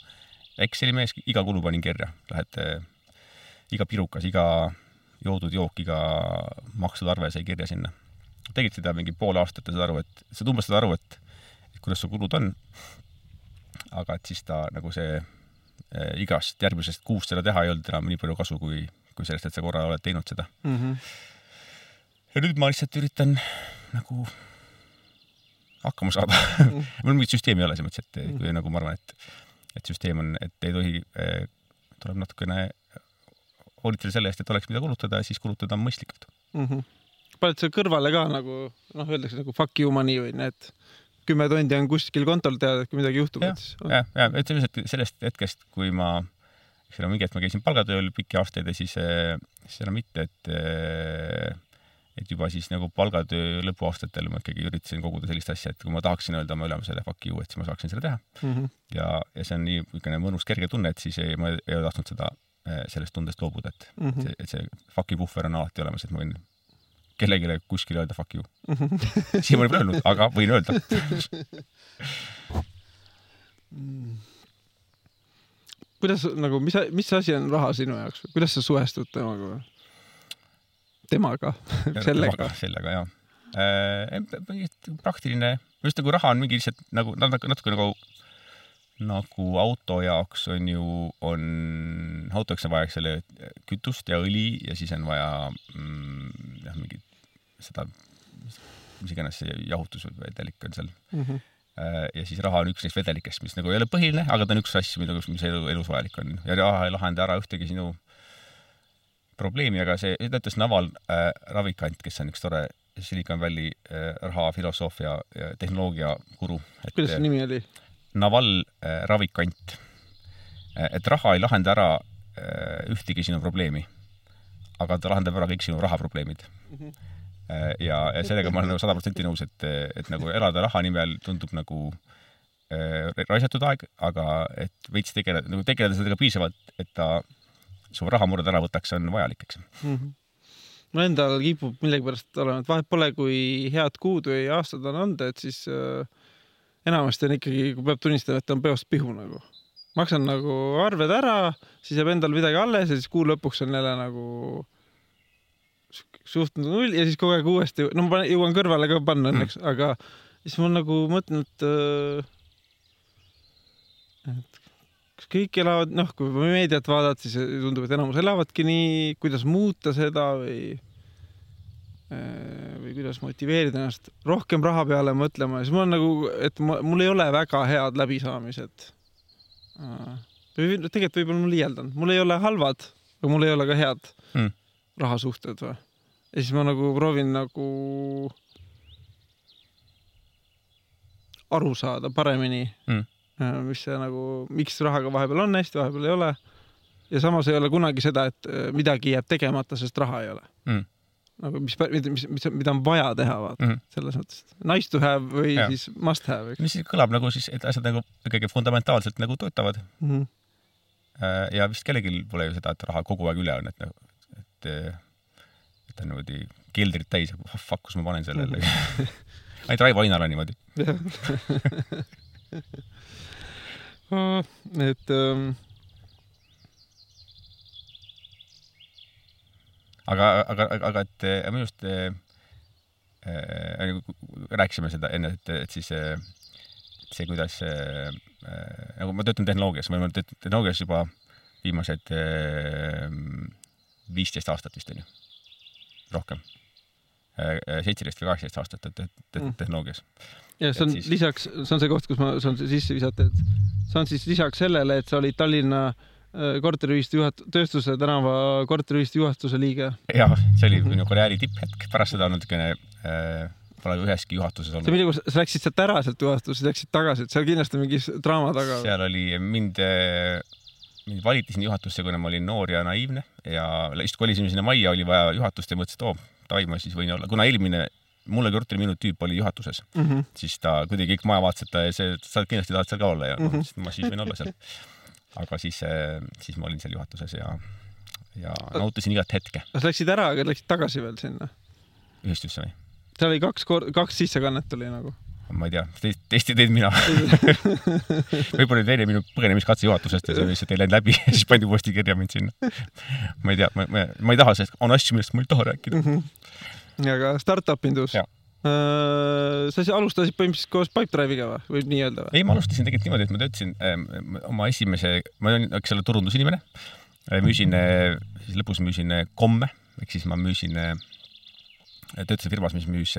Exceli mees, iga kulu panin kirja. Lähed äh, iga pirukas, iga joodud jook, iga makstud arve sai kirja sinna. Tegid seda mingi pool aastat ja saad aru, et, saad umbes saad aru, et, et kuidas su kulud on. aga et siis ta nagu see äh, igast järgmisest kuust seda teha ei olnud enam nii palju kasu, kui, kui sellest, et sa korra oled teinud seda mm. -hmm. ja nüüd ma lihtsalt üritan nagu hakkama saada. -hmm. mul mingit süsteemi ei ole selles mõttes, et kui mm -hmm. nagu ma arvan, et, et süsteem on, et ei tohi, tuleb natukene hoolitseda selle eest, et oleks, mida kulutada, siis kulutada mõistlikult mm. -hmm. Paned sa kõrvale ka nagu noh, öeldakse nagu fuck you money või need kümme tundi on kuskil kontol teada, et kui midagi juhtub, et siis. jah, ja et sellest, sellest hetkest, kui ma, eks ole, mingi hetk ma käisin palgatööl pikki aastaid ja siis, siis enam mitte, et et juba siis nagu palgatöö lõpuaastatel ma ikkagi üritasin koguda sellist asja, et kui ma tahaksin öelda oma ülemusele fuck you, et siis ma saaksin seda teha mm. -hmm. ja, ja see on nii niisugune mõnus kerge tunne, et siis ei, ma ei ole tahtnud seda Eh, sellest tundest loobuda, et mm -hmm. see, et see fuck'i puhver on alati olemas, et ma võin kellelegi kuskil öelda fuck you mm. siiamaani pole öelnud, aga võin öelda kuidas nagu, mis, mis asi on raha sinu jaoks, kuidas sa suhestud temaga? temaga sellega? sellega, jaa äh,. praktiline, just nagu raha on mingi lihtsalt nagu natuke, natuke nagu nagu auto jaoks on ju, on, autoks on vaja, eks ole, kütust ja õli ja siis on vaja mm, jah, mingit seda, mis iganes see jahutusvedelik on seal mm. -hmm. ja siis raha on üks neist vedelikest, mis nagu ei ole põhiline, aga ta on üks asju, mida, mis elu, elus vajalik on ja raha ei lahenda ära ühtegi sinu probleemi, aga see, ta ütles Naval äh, Ravikant, kes on üks tore Silicon Valley äh, raha, filosoofia ja tehnoloogia guru. kuidas see nimi oli? Naval äh, ravikant. Äh, et raha ei lahenda ära äh, ühtegi sinu probleemi, aga ta lahendab ära kõik sinu rahaprobleemid mm. -hmm. ja, ja sellega ma olen nagu sada protsenti nõus, et, et nagu elada raha nimel tundub nagu raisatud aeg, aga et veits tegeleda, nagu tegeleda sellega piisavalt, et ta su rahamurred ära võtaks, on vajalik, eks mm. -hmm mul endal kipub millegipärast olema, et vahet pole, kui head kuud või aastad on olnud, et siis äh, enamasti on ikkagi, kui peab tunnistama, et on peost pihu nagu. maksan nagu arved ära, siis jääb endal midagi alles ja siis kuu lõpuks on jälle nagu suht null ja siis kogu aeg uuesti, no ma jõuan kõrvale ka panna mm. õnneks mm., aga siis ma nagu mõtlen, et, äh, et kas kõik elavad, noh, kui meediat vaadata, siis tundub, et enamus elavadki nii, kuidas muuta seda või või kuidas motiveerida ennast rohkem raha peale mõtlema siis mul on nagu, et ma, mul ei ole väga head läbisaamised. Äh, või tegelikult võib-olla ma liialdan, mul ei ole halvad, aga mul ei ole ka head mm. rahasuhted või. ja siis ma nagu proovin nagu aru saada paremini mm., mis see nagu, miks rahaga vahepeal on hästi, vahepeal ei ole. ja samas ei ole kunagi seda, et midagi jääb tegemata, sest raha ei ole mm nagu mis, mis, mis, mida on vaja teha, vaata mm -hmm. selles mõttes. Nice to have või ja. siis must have. mis siis kõlab nagu siis, et asjad nagu ikkagi fundamentaalselt nagu töötavad mm. -hmm. ja vist kellelgi pole ju seda, et raha kogu aeg üle on, et nagu, et, et on niimoodi keldrid täis, oh fuck, kus ma panen selle jälle mm -hmm. ainult Raivo Ainar on niimoodi et ähm, aga, aga, aga et minu arust äh, äh, rääkisime seda enne, et, et siis äh, see, kuidas äh, nagu ma töötan tehnoloogias, ma olen tehnoloogias juba viimased viisteist äh, aastat vist onju, rohkem seitseteist või kaheksateist aastat te, te, mm. tehnoloogias. ja see on siis... lisaks, see on see koht, kus ma saan sisse visata, et see on siis lisaks sellele, et sa olid Tallinna Äh, korteriühistu juhat-, Tööstuse tänava korteriühistu juhatuse liige. jah, see oli minu karjääri tipphetk, pärast seda on natukene äh, pole üheski juhatuses olnud. see muidugi, sa läksid sealt ära sealt juhatusest, läksid tagasi, et seal kindlasti mingi draama taga. seal oli mind, äh, mind valiti sinna juhatusse, kuna ma olin noor ja naiivne ja just kolisime sinna majja, oli vaja juhatust ja mõtlesin, et oo, davai, ma siis võin olla, kuna eelmine mulle korteri minu tüüp oli juhatuses mm, -hmm. siis ta kuidagi kõik maja vaatas, et see, sa kindlasti tahad seal ka olla ja mm -hmm. ma siis võin olla seal aga siis, äh, siis ma olin seal juhatuses ja, ja nautisin igat hetke. kas läksid ära, aga läksid tagasi veel sinna? ühistusse või? seal oli kaks kord, kaks sissekannet oli nagu ma ei tea, teist, ei teinud mina võib-olla oli teine minu põgenemiskatse juhatusest ja see lihtsalt ei läinud läbi ja siis pandi uuesti kirja mind sinna. ma ei tea, ma, ma, ma ei taha, sest on asju, millest ma ei taha rääkida mm. -hmm. aga startup indus? Sa siis alustasid põhimõtteliselt koos Pipedrive'iga või, võib nii öelda või? ei, ma alustasin tegelikult niimoodi, et ma töötasin äh, oma esimese, ma olin, eks ole, turundusinimene. müüsin, siis lõpus müüsin komme, ehk siis ma müüsin, töötasin firmas, mis müüs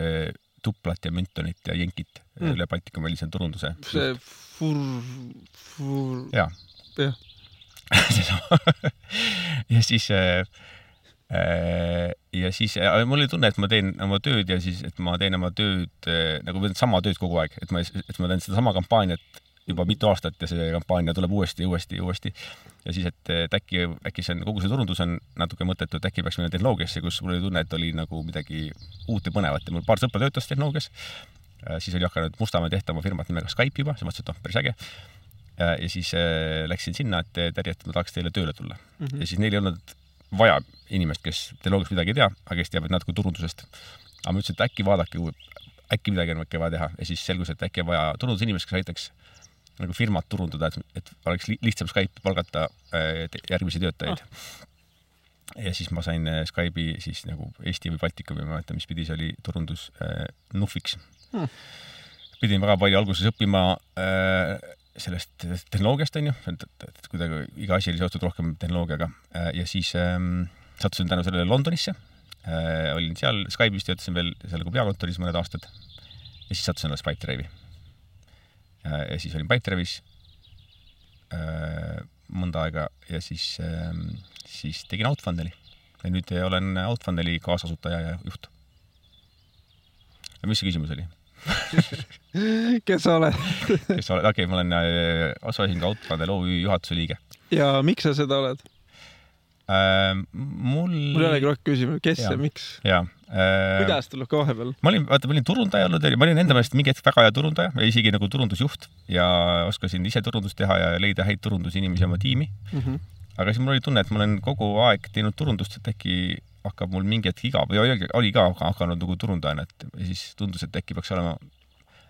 tuplat ja Müntonit ja Jenkit mm. üle Baltikumi välise turunduse. see fur, fur. jah. seesama ja siis äh, äh, ja siis äh, mul oli tunne, et ma teen oma tööd ja siis, et ma teen oma tööd äh, nagu sama tööd kogu aeg, et ma, et ma teen sedasama kampaaniat juba mitu aastat ja see kampaania tuleb uuesti, uuesti, uuesti. ja siis, et, äkki, äkki see on, kogu see turundus on natuke mõttetu, et äkki peaks minema tehnoloogiasse, kus mul oli tunne, et oli nagu midagi uut ja põnevat ja mul paar sõpra töötas tehnoloogias. Äh, siis oli hakanud Mustamäe tehtama firmat nimega Skype juba, siis mõtlesin, et noh, päris äge. Äh, ja siis äh, läksin sinna, et Terje, et ma tahaks teile tööle tulla mm. -hmm. ja siis neil ei olnud vaja inimest, kes tehnoloogiast midagi ei tea, aga kes teavad natuke turundusest. aga ma ütlesin, et äkki vaadake, äkki midagi on vaja teha ja siis selgus, et äkki on vaja turundusinimest, kes aitaks nagu firmat turundada, et, et oleks lihtsam Skype'i palgata äh, järgmisi töötajaid ah. ja siis ma sain äh, Skype'i siis nagu Eesti või Baltikumi, ma ei mäleta, mis pidi see oli, turundus äh, Nufiks hmm.. pidin väga palju alguses õppima äh, sellest tehnoloogiast onju, et, et, et kuidagi iga asi oli seotud rohkem tehnoloogiaga. Äh, ja siis ähm, sattusin tänu sellele Londonisse. Äh,. olin seal Skype'is, töötasin veel seal nagu peakontoris mõned aastad. Ja siis sattusin alles Pipedrive'i. Äh, ja siis olin Pipedrive'is äh, mõnda aega ja siis, ähm, siis tegin Outfunneli ja nüüd olen Outfunneli kaasasutaja ja juht. mis see küsimus oli kes sa oled kes sa oled, okei okay,, ma olen äh, osaühingu Outfunnel OÜ juhatuse liige. ja miks sa seda oled? äh,? mul. mul ei olegi rohkem küsimusi, kes ja, ja miks? jaa äh,. kuidas tuleb ka vahepeal? ma olin, vaata, ma olin turundaja olnud, ma olin enda meelest mingi hetk väga hea turundaja ja isegi nagu turundusjuht ja oskasin ise turundust teha ja leida häid turundusinimesi oma tiimi mm. -hmm. aga siis mul oli tunne, et ma olen kogu aeg teinud turundust, et äkki hakkab mul mingi hetk igav või oli, oli ka hakanud nagu turundajana, et ja siis tundus, et äkki peaks olema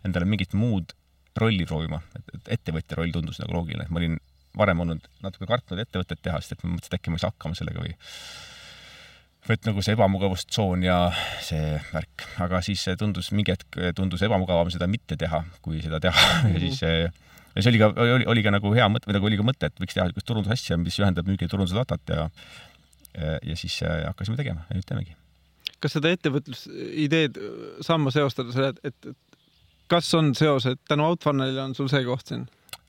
endale mingit muud rolli proovima, et ettevõtja roll tundus nagu loogiline, et ma olin varem olnud natuke kartnud ettevõtet teha, sest et ma mõtlesin, et äkki ma ei saa hakkama sellega või või et nagu see ebamugavustsoon ja see värk, aga siis tundus mingi hetk tundus ebamugavam seda mitte teha, kui seda teha mm -hmm. ja siis ja see oli ka, oli, oli ka nagu hea mõte, või nagu oli ka mõte, et võiks teha niisugust turundusasja, mis ühendab müügi ja turunduse datat ja ja siis hakkasime tegema ja nüüd teemegi. kas seda ettevõtlusideed saama seostada, selle, et, et kas on seos, et tänu Outfunnelile on sul see koht siin?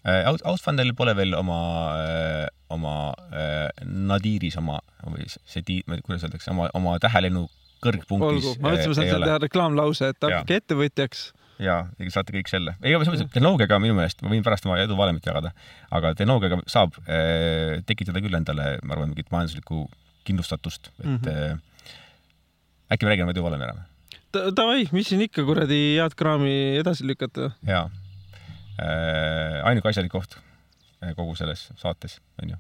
Äh, Outfunnelil pole veel oma, äh, oma äh, nadiiris oma või see tii-, kuidas öeldakse, oma, oma tähelennu kõrgpunktis. olgu, ma mõtlesin, ma saan teha reklaamlause, et hakake ettevõtjaks. ja, saate kõik selle. ei, aga selles mõttes tehnoloogiaga minu meelest, ma võin pärast oma eduvalemit jagada, aga tehnoloogiaga saab äh, tekitada küll endale, ma arvan, mingit majanduslikku kindlustatust, et mm -hmm. äh, äkki me räägime eduvalemi ära või? Davai, mis siin ikka kuradi head kraami edasi lükata. jaa Äh, ainuke asjalik koht äh, kogu selles saates, onju.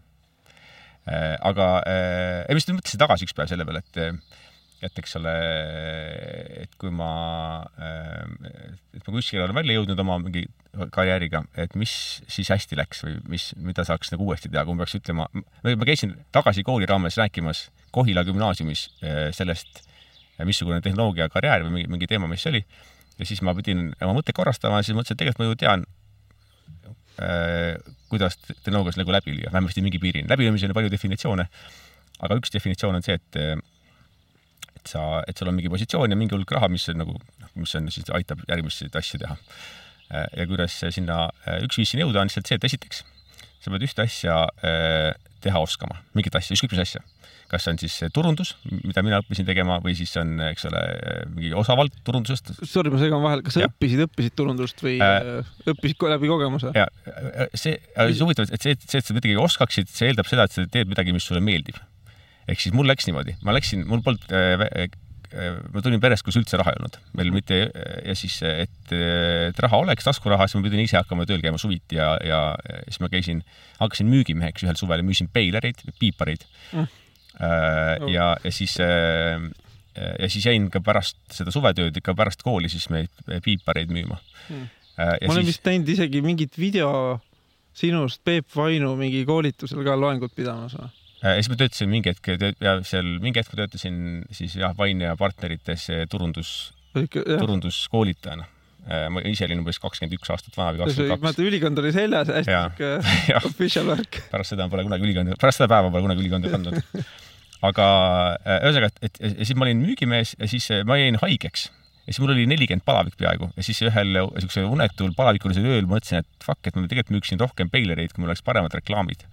Äh, aga äh, ma just mõtlesin tagasi üks päev selle peale, et et eks ole, et kui ma, et ma kuskile olen välja jõudnud oma mingi karjääriga, et mis siis hästi läks või mis, mida saaks nagu uuesti teha, kui ma peaks ütlema, ma käisin tagasi kooli raames rääkimas Kohila gümnaasiumis sellest, missugune tehnoloogiakarjäär või mingi, mingi teema, mis see oli. ja siis ma pidin oma mõtteid korrastama ja siis mõtlesin, et tegelikult ma ju tean Äh, kuidas tehnoloogias nagu läbi lüüa, vähemasti mingi piirini. läbilöömisel on palju definitsioone, aga üks definitsioon on see, et et sa, et sul on mingi positsioon ja mingi hulk raha, mis on nagu, noh, mis on siis, aitab järgmisi asju teha. Äh, ja kuidas sinna, äh, üks viis sinna jõuda on lihtsalt see, et esiteks sa pead ühte asja teha oskama, mingit asja, ükskõik mis asja kas see on siis turundus, mida mina õppisin tegema või siis on, eks ole, mingi osavald turundusest. Sorry, ma segan vahele, kas sa ja. õppisid, õppisid turundust või äh, õppisid läbi kogemuse? ja see, see huvitav, et see, see, et sa midagi oskaksid, see eeldab seda, et sa teed midagi, mis sulle meeldib. Ehk siis mul läks niimoodi, ma läksin, mul polnud äh, äh, ma tulin perest, kus üldse raha ei olnud, meil mitte ja siis, et, et raha oleks, taskuraha, siis ma pidin ise hakkama tööl käima suviti ja, ja siis ma käisin, hakkasin müügimeheks ühel suvel ja müüsin peilereid, piipareid. Mm. Äh, ja, ja siis äh, ja siis jäin ka pärast seda suvetööd ikka pärast kooli siis neid piipareid müüma. Äh, ma olen siis... vist näinud isegi mingit video sinust Peep Vainu mingi koolitusel ka loengut pidamas või? Ja siis ma töötasin mingi hetk ja seal mingi hetk ma töötasin siis jah, Vain ja partnerites turundus turunduskoolitajana ma ise olin umbes kakskümmend üks aastat vana või kakskümmend kaks. vaata, ülikond oli seljas, hästi siuke official värk. pärast seda pole kunagi ülikonda, pärast seda päeva pole kunagi ülikonda kandnud. aga ühesõnaga, et, et, siis ma olin müügimees ja siis ma jäin haigeks ja siis mul oli nelikümmend palavik peaaegu ja siis ühel siuksel unetul palavikulisel ööl mõtlesin, et fuck, et ma tegelikult müüksin rohkem peilereid, kui mul oleks paremad reklaamid.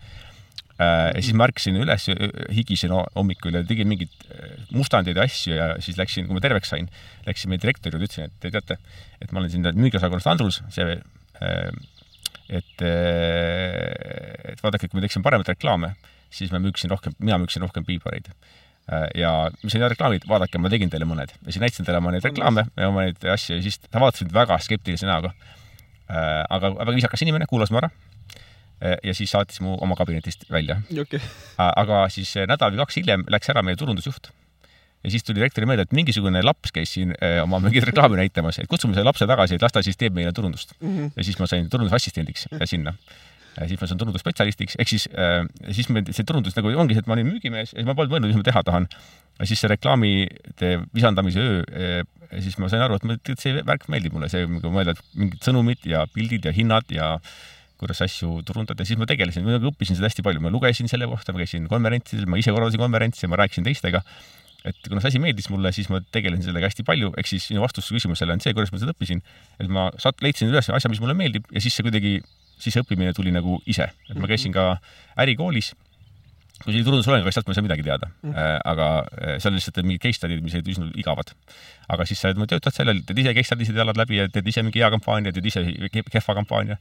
Äh, ja siis ma ärkasin üles, higisin hommikul ja tegin mingeid äh, mustandeid ja asju ja siis läksin, kui ma terveks sain, läksin meie direktori juurde, ütlesin, et te teate, et ma olen siin müügiosakonnast Andrus, see, äh, et, et vaadake, kui me teeksime paremat reklaame, siis ma müüksin rohkem, mina müüksin rohkem piipareid ja mis olid reklaamid, vaadake, ma tegin teile mõned ja siis näitasin teile oma neid reklaame ja oma neid asju ja siis ta vaatas mind väga skeptilise näoga. Aga väga viisakas inimene, kuulas mu ära. Äh, ja siis saatis mu oma kabinetist välja okay.. aga siis nädal või kaks hiljem läks ära meie turundusjuht ja siis tuli direktori meelde, et mingisugune laps käis siin oma mingeid reklaami näitamas, et kutsume selle lapse tagasi, et las ta siis teeb meile turundust mm. -hmm. ja siis ma sain turundusassistendiks sinna siis ma saan turundusspetsialistiks, ehk siis äh, siis me, see turundus nagu ongi see, et ma olin müügimees ja ma polnud mõelnud, mis ma teha tahan. ja siis see reklaamide visandamise öö äh,, siis ma sain aru, et see värk meeldib mulle, see, kui mõelda, mingid sõnumid ja pildid ja hinnad ja kuidas asju turundada ja siis ma tegelesin, ma õppisin seda hästi palju, ma lugesin selle kohta, ma käisin konverentsidel, ma ise korraldasin konverentse, ma rääkisin teistega et kuna see asi meeldis mulle, siis ma tegelesin sellega hästi palju, ehk siis minu vastus küsimusele on see, kuidas ma seda õppisin, et ma saat-, leidsin üles asja, mis mulle meeldib ja siis see kuidagi siis õppimine tuli nagu ise, et ma käisin ka ärikoolis kui see oli turundusolenguga, sealt ma ei saa midagi teada mm. -hmm. aga äh, seal lihtsalt mingid case study'd, mis olid üsna igavad. aga siis sa töötad sellel, teed ise case study sid jalad läbi ja teed ise mingi hea kampaania, teed ise kehva kampaania.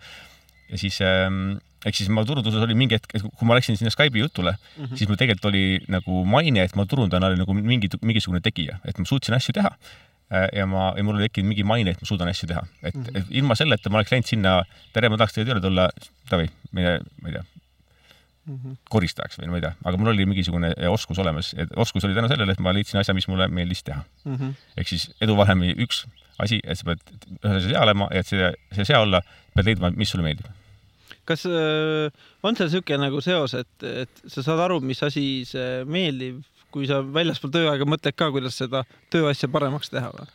Ja siis ähm, ehk siis ma turunduses oli mingi hetk, kui ma läksin sinna Skype'i jutule mm, -hmm. siis mul tegelikult oli nagu maine, et ma turundan oli nagu mingi, mingisugune tegija, et ma suutsin asju teha Äh, ja ma, ja mul oli tekkinud mingi maine, et ma suudan asju teha. et mm, -hmm. et ilma selleta ma oleks läinud sinna, tere, ma tahaks teie tööle tulla, davai, mine, ma ei tea mm -hmm., koristajaks või ma ei tea, aga mul oli mingisugune oskus olemas, et oskus oli tänu sellele, et ma leidsin asja, mis mulle meeldis teha mm. -hmm. ehk siis eduvalemi üks asi, et sa pead ühes asjas hea olema ja et see, see hea olla, pead leidma, mis sulle meeldib kas äh, on seal niisugune nagu seos, et, et sa saad aru, mis asi see meeldib kui sa väljaspool tööaega mõtled ka, kuidas seda tööasja paremaks teha või?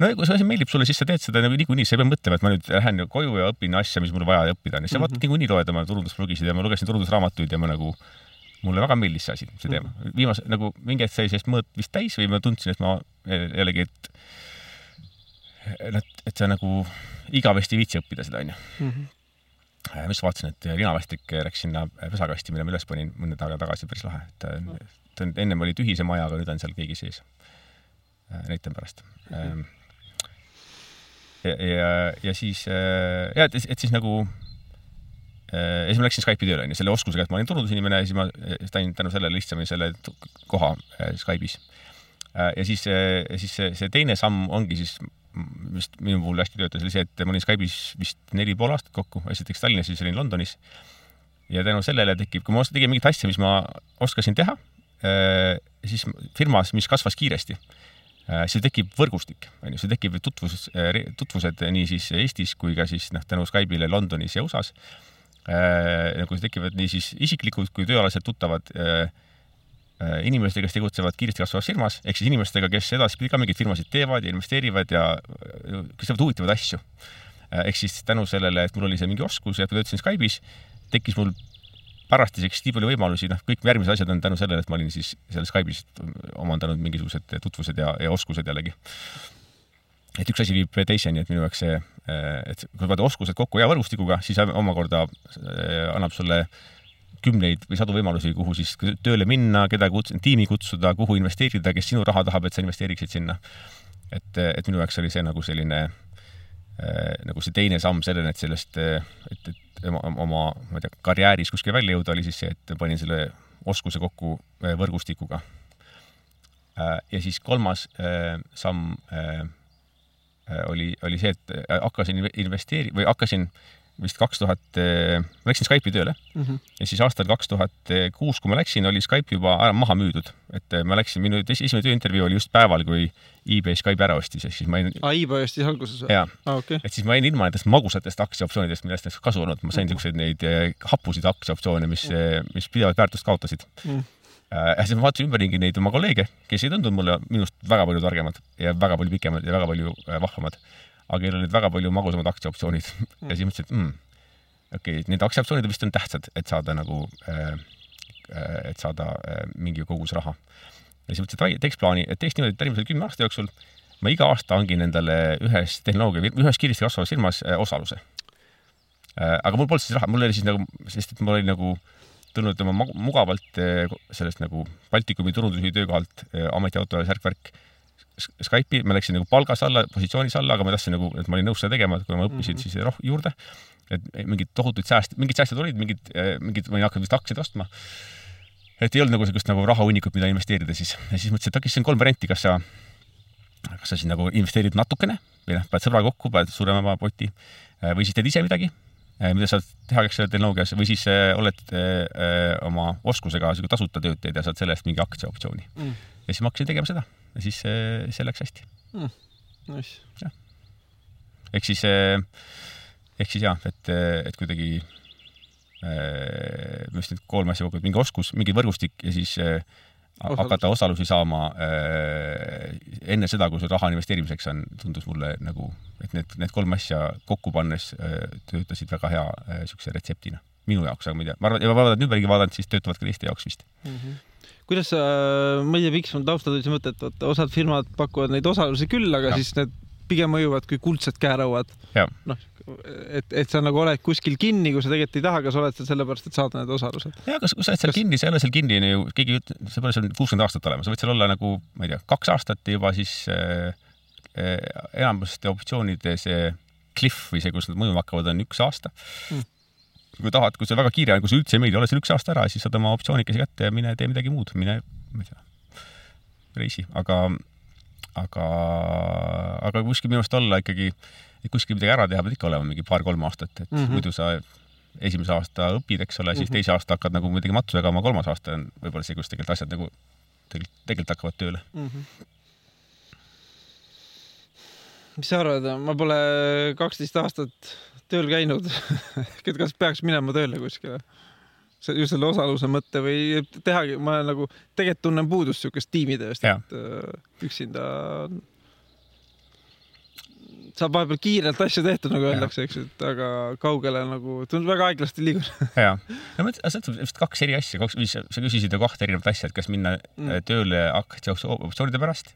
no kui see asi meeldib sulle, siis sa teed seda nagu niikuinii, sa ei pea mõtlema, et ma nüüd lähen koju ja õpin asja, mis mul vaja õppida on. sa mm -hmm. vaatad niikuinii loed oma turundusblogisid ja ma lugesin turundusraamatuid ja ma nagu, mulle väga meeldis see asi, see teema mm -hmm.. viimase, nagu mingi hetk sai sellest mõõt vist täis või ma tundsin, et ma jällegi, et et, et sa nagu igavesti ei viitsi õppida seda, onju mhm. Just vaatasin, et Riina Västrik läks sinna pesakasti, mille ma üles panin mõned aega tagasi, päris lahe, et mm ta on, ennem oli tühise maja, aga nüüd on seal keegi sees. Äh, näitan pärast mm. -hmm. ja, ja, ja siis äh, ja et, et siis nagu ja siis ma läksin Skype'i tööle, onju, selle oskusega, et ma olin turundusinimene ja siis ma sain tänu sellele lihtsamini selle koha Skype'is. ja siis, siis see, see teine samm ongi siis, vist minu puhul hästi töötas, oli see, et ma olin Skype'is vist neli pool aastat kokku, esiteks Tallinnas, siis olin Londonis. ja tänu sellele tekib, kui ma tegin mingit asja, mis ma oskasin teha, Äh, siis firmas, mis kasvas kiiresti, äh, seal tekib võrgustik, on ju, seal tekib tutvus, äh, tutvused nii siis Eestis kui ka siis noh, tänu Skype'ile Londonis ja USA-s. nagu tekivad nii siis isiklikud kui tööalased tuttavad inimestega, kes tegutsevad kiiresti kasvavas firmas, ehk siis inimestega, kes edaspidi ka mingeid firmasid teevad ja investeerivad ja kes teevad huvitavaid asju. ehk siis tänu sellele, et mul oli see mingi oskus ja töötasin Skype'is, tekkis mul pärastiseks nii palju võimalusi, noh, kõik järgmised asjad on tänu sellele, et ma olin siis seal Skype'is omandanud mingisugused tutvused ja, ja oskused jällegi. et üks asi viib teiseni, et minu jaoks see, et kui paned oskused kokku hea võrgustikuga, siis omakorda äh, annab sulle kümneid või sadu võimalusi, kuhu siis tööle minna, keda kuts-, tiimi kutsuda, kuhu investeerida, kes sinu raha tahab, et sa investeeriksid sinna. et, et minu jaoks oli see nagu selline äh, nagu see teine samm selleni, et sellest, et, et oma, ma ei tea, karjääris kuskile välja jõuda, oli siis see, et panin selle oskuse kokku äh, võrgustikuga. Äh, ja siis kolmas äh, samm oli, oli see, et hakkasin investeeri- või hakkasin vist kaks tuhat, ma läksin Skype'i tööle mm -hmm. ja siis aastal kaks tuhat kuus, kui ma läksin, oli Skype juba ära maha müüdud, et ma läksin, minu esimene tööintervjuu oli just päeval, kui eBay Skype'i ära ostis, ehk siis ma jäin. aa, eBay ostis alguses või? jaa ah,, okay. et siis ma jäin ilma nendest magusatest aktsiaoptsioonidest, millest oleks kasu olnud, ma sain niisuguseid mm -hmm. neid hapusid aktsiaoptsioone, mis mm, -hmm. mis pidevalt väärtust kaotasid mm. -hmm ja siis ma vaatasin ümberringi neid oma kolleege, kes ei tundunud mulle minust väga palju targemad ja väga palju pikemad ja väga palju vahvamad, aga kellel olid väga palju magusamad aktsiaoptsioonid mm. ja siis mõtlesin, et mm, okei okay,, need aktsiaoptsioonid vist on tähtsad, et saada nagu äh,, et saada äh, mingi kogus raha. ja siis mõtlesin, et teeks plaani, et teeks niimoodi, et järgmisel kümne aasta jooksul ma iga aasta hangin endale ühes tehnoloogia, ühes kiiresti kasvavas firmas äh, osaluse aga mul polnud siis raha, mul oli siis nagu, sest et mul oli nagu tulnud oma mugavalt sellest nagu Baltikumi turundusjuhi töökohalt ametiauto ja särk-värk Skype'i, ma läksin nagu palgas alla, positsioonis alla, aga ma tahtsin nagu, et ma olin nõus seda tegema, et kui ma õppisin mm -hmm. siis roh-, juurde et mingid tohutuid sääste, mingid säästud olid, mingid, äh, mingid, ma olin hakanud vist aktsiaid ostma. et ei olnud nagu sellist nagu rahahunnikut, mida investeerida siis. ja siis mõtlesin, et okei, siis on kolm varianti, kas sa, kas sa siis nagu investeerid natukene või noh, paned sõbraga kokku, paned suurema poti äh, või siis teed ise midagi, mida saad teha kõik selle tehnoloogias või siis oled öö, oma oskusega sihuke tasuta tööd teed ja saad selle eest mingi aktsiaoptsiooni. Mm.. ja siis ma hakkasin tegema seda. Ja siis see läks hästi. Mm.. Nice. ehk siis ehk siis jah, et, et kuidagi äh, just need kolm asja kokku, et mingi oskus, mingi võrgustik ja siis äh, Osalus. hakata osalusi saama äh, enne seda, kui sul raha investeerimiseks on, tundus mulle nagu, et need, need kolm asja kokku pannes äh, töötasid väga hea niisuguse äh, retseptina minu jaoks, aga ma ei tea, ma arvan, ja ma vaatan ümbergi vaadanud, siis töötavad ka teiste jaoks vist mm. -hmm kuidas sa, ma ei tea, miks mul taustal tuli see mõte, et vaata, osad firmad pakuvad neid osalusi küll, aga ja. siis need pigem mõjuvad kui kuldsed käerauad. noh, et, et sa nagu oled kuskil kinni, kui sa tegelikult ei taha, kas oled seal sellepärast, et saada need osalused? ja, kas, kui sa oled seal kas... kinni, sa ei ole seal kinni ju, keegi ei ütle, sa pole seal kuuskümmend aastat olema, sa võid seal olla nagu, ma ei tea, kaks aastat juba siis äh, äh, enamuste optsioonide see cliff või see, kus nad mõjuma hakkavad, on üks aasta mm. kui tahad, kui see väga kiire on, kui see üldse ei meeldi, ole seal üks aasta ära, siis saad oma optsioonikese kätte ja mine tee midagi muud, mine, ma ei tea, reisi, aga aga, aga kuskil minu arust olla ikkagi äh, et kuskil midagi ära teha, pead ikka olema mingi paar-kolm aastat, et mm -hmm. muidu sa esimese aasta õpid, eks ole, siis mm -hmm. teise aasta hakkad nagu midagi matsu jagama, kolmas aasta on võib-olla see, kus tegelikult asjad nagu tegelikult, tegelikult hakkavad tööle mm. -hmm. mis sa arvad, ma pole kaksteist aastat tööl käinud et kas peaks minema tööle kuskile? see just selle osaluse mõtte või tehagi, ma nagu tegelikult tunnen puudust siukest tiimitööst, et äh, üksinda saab vahepeal kiirelt asju tehtud, nagu öeldakse, eks ju, et aga kaugele nagu, tundub väga aeglasti liiguda. ja, no mõtle, see on vist kaks eri asja, kaks, mis sa küsisid ju kahte erinevat asja, et kas minna mm. Äh, tööle aktsiaoptsioonide pärast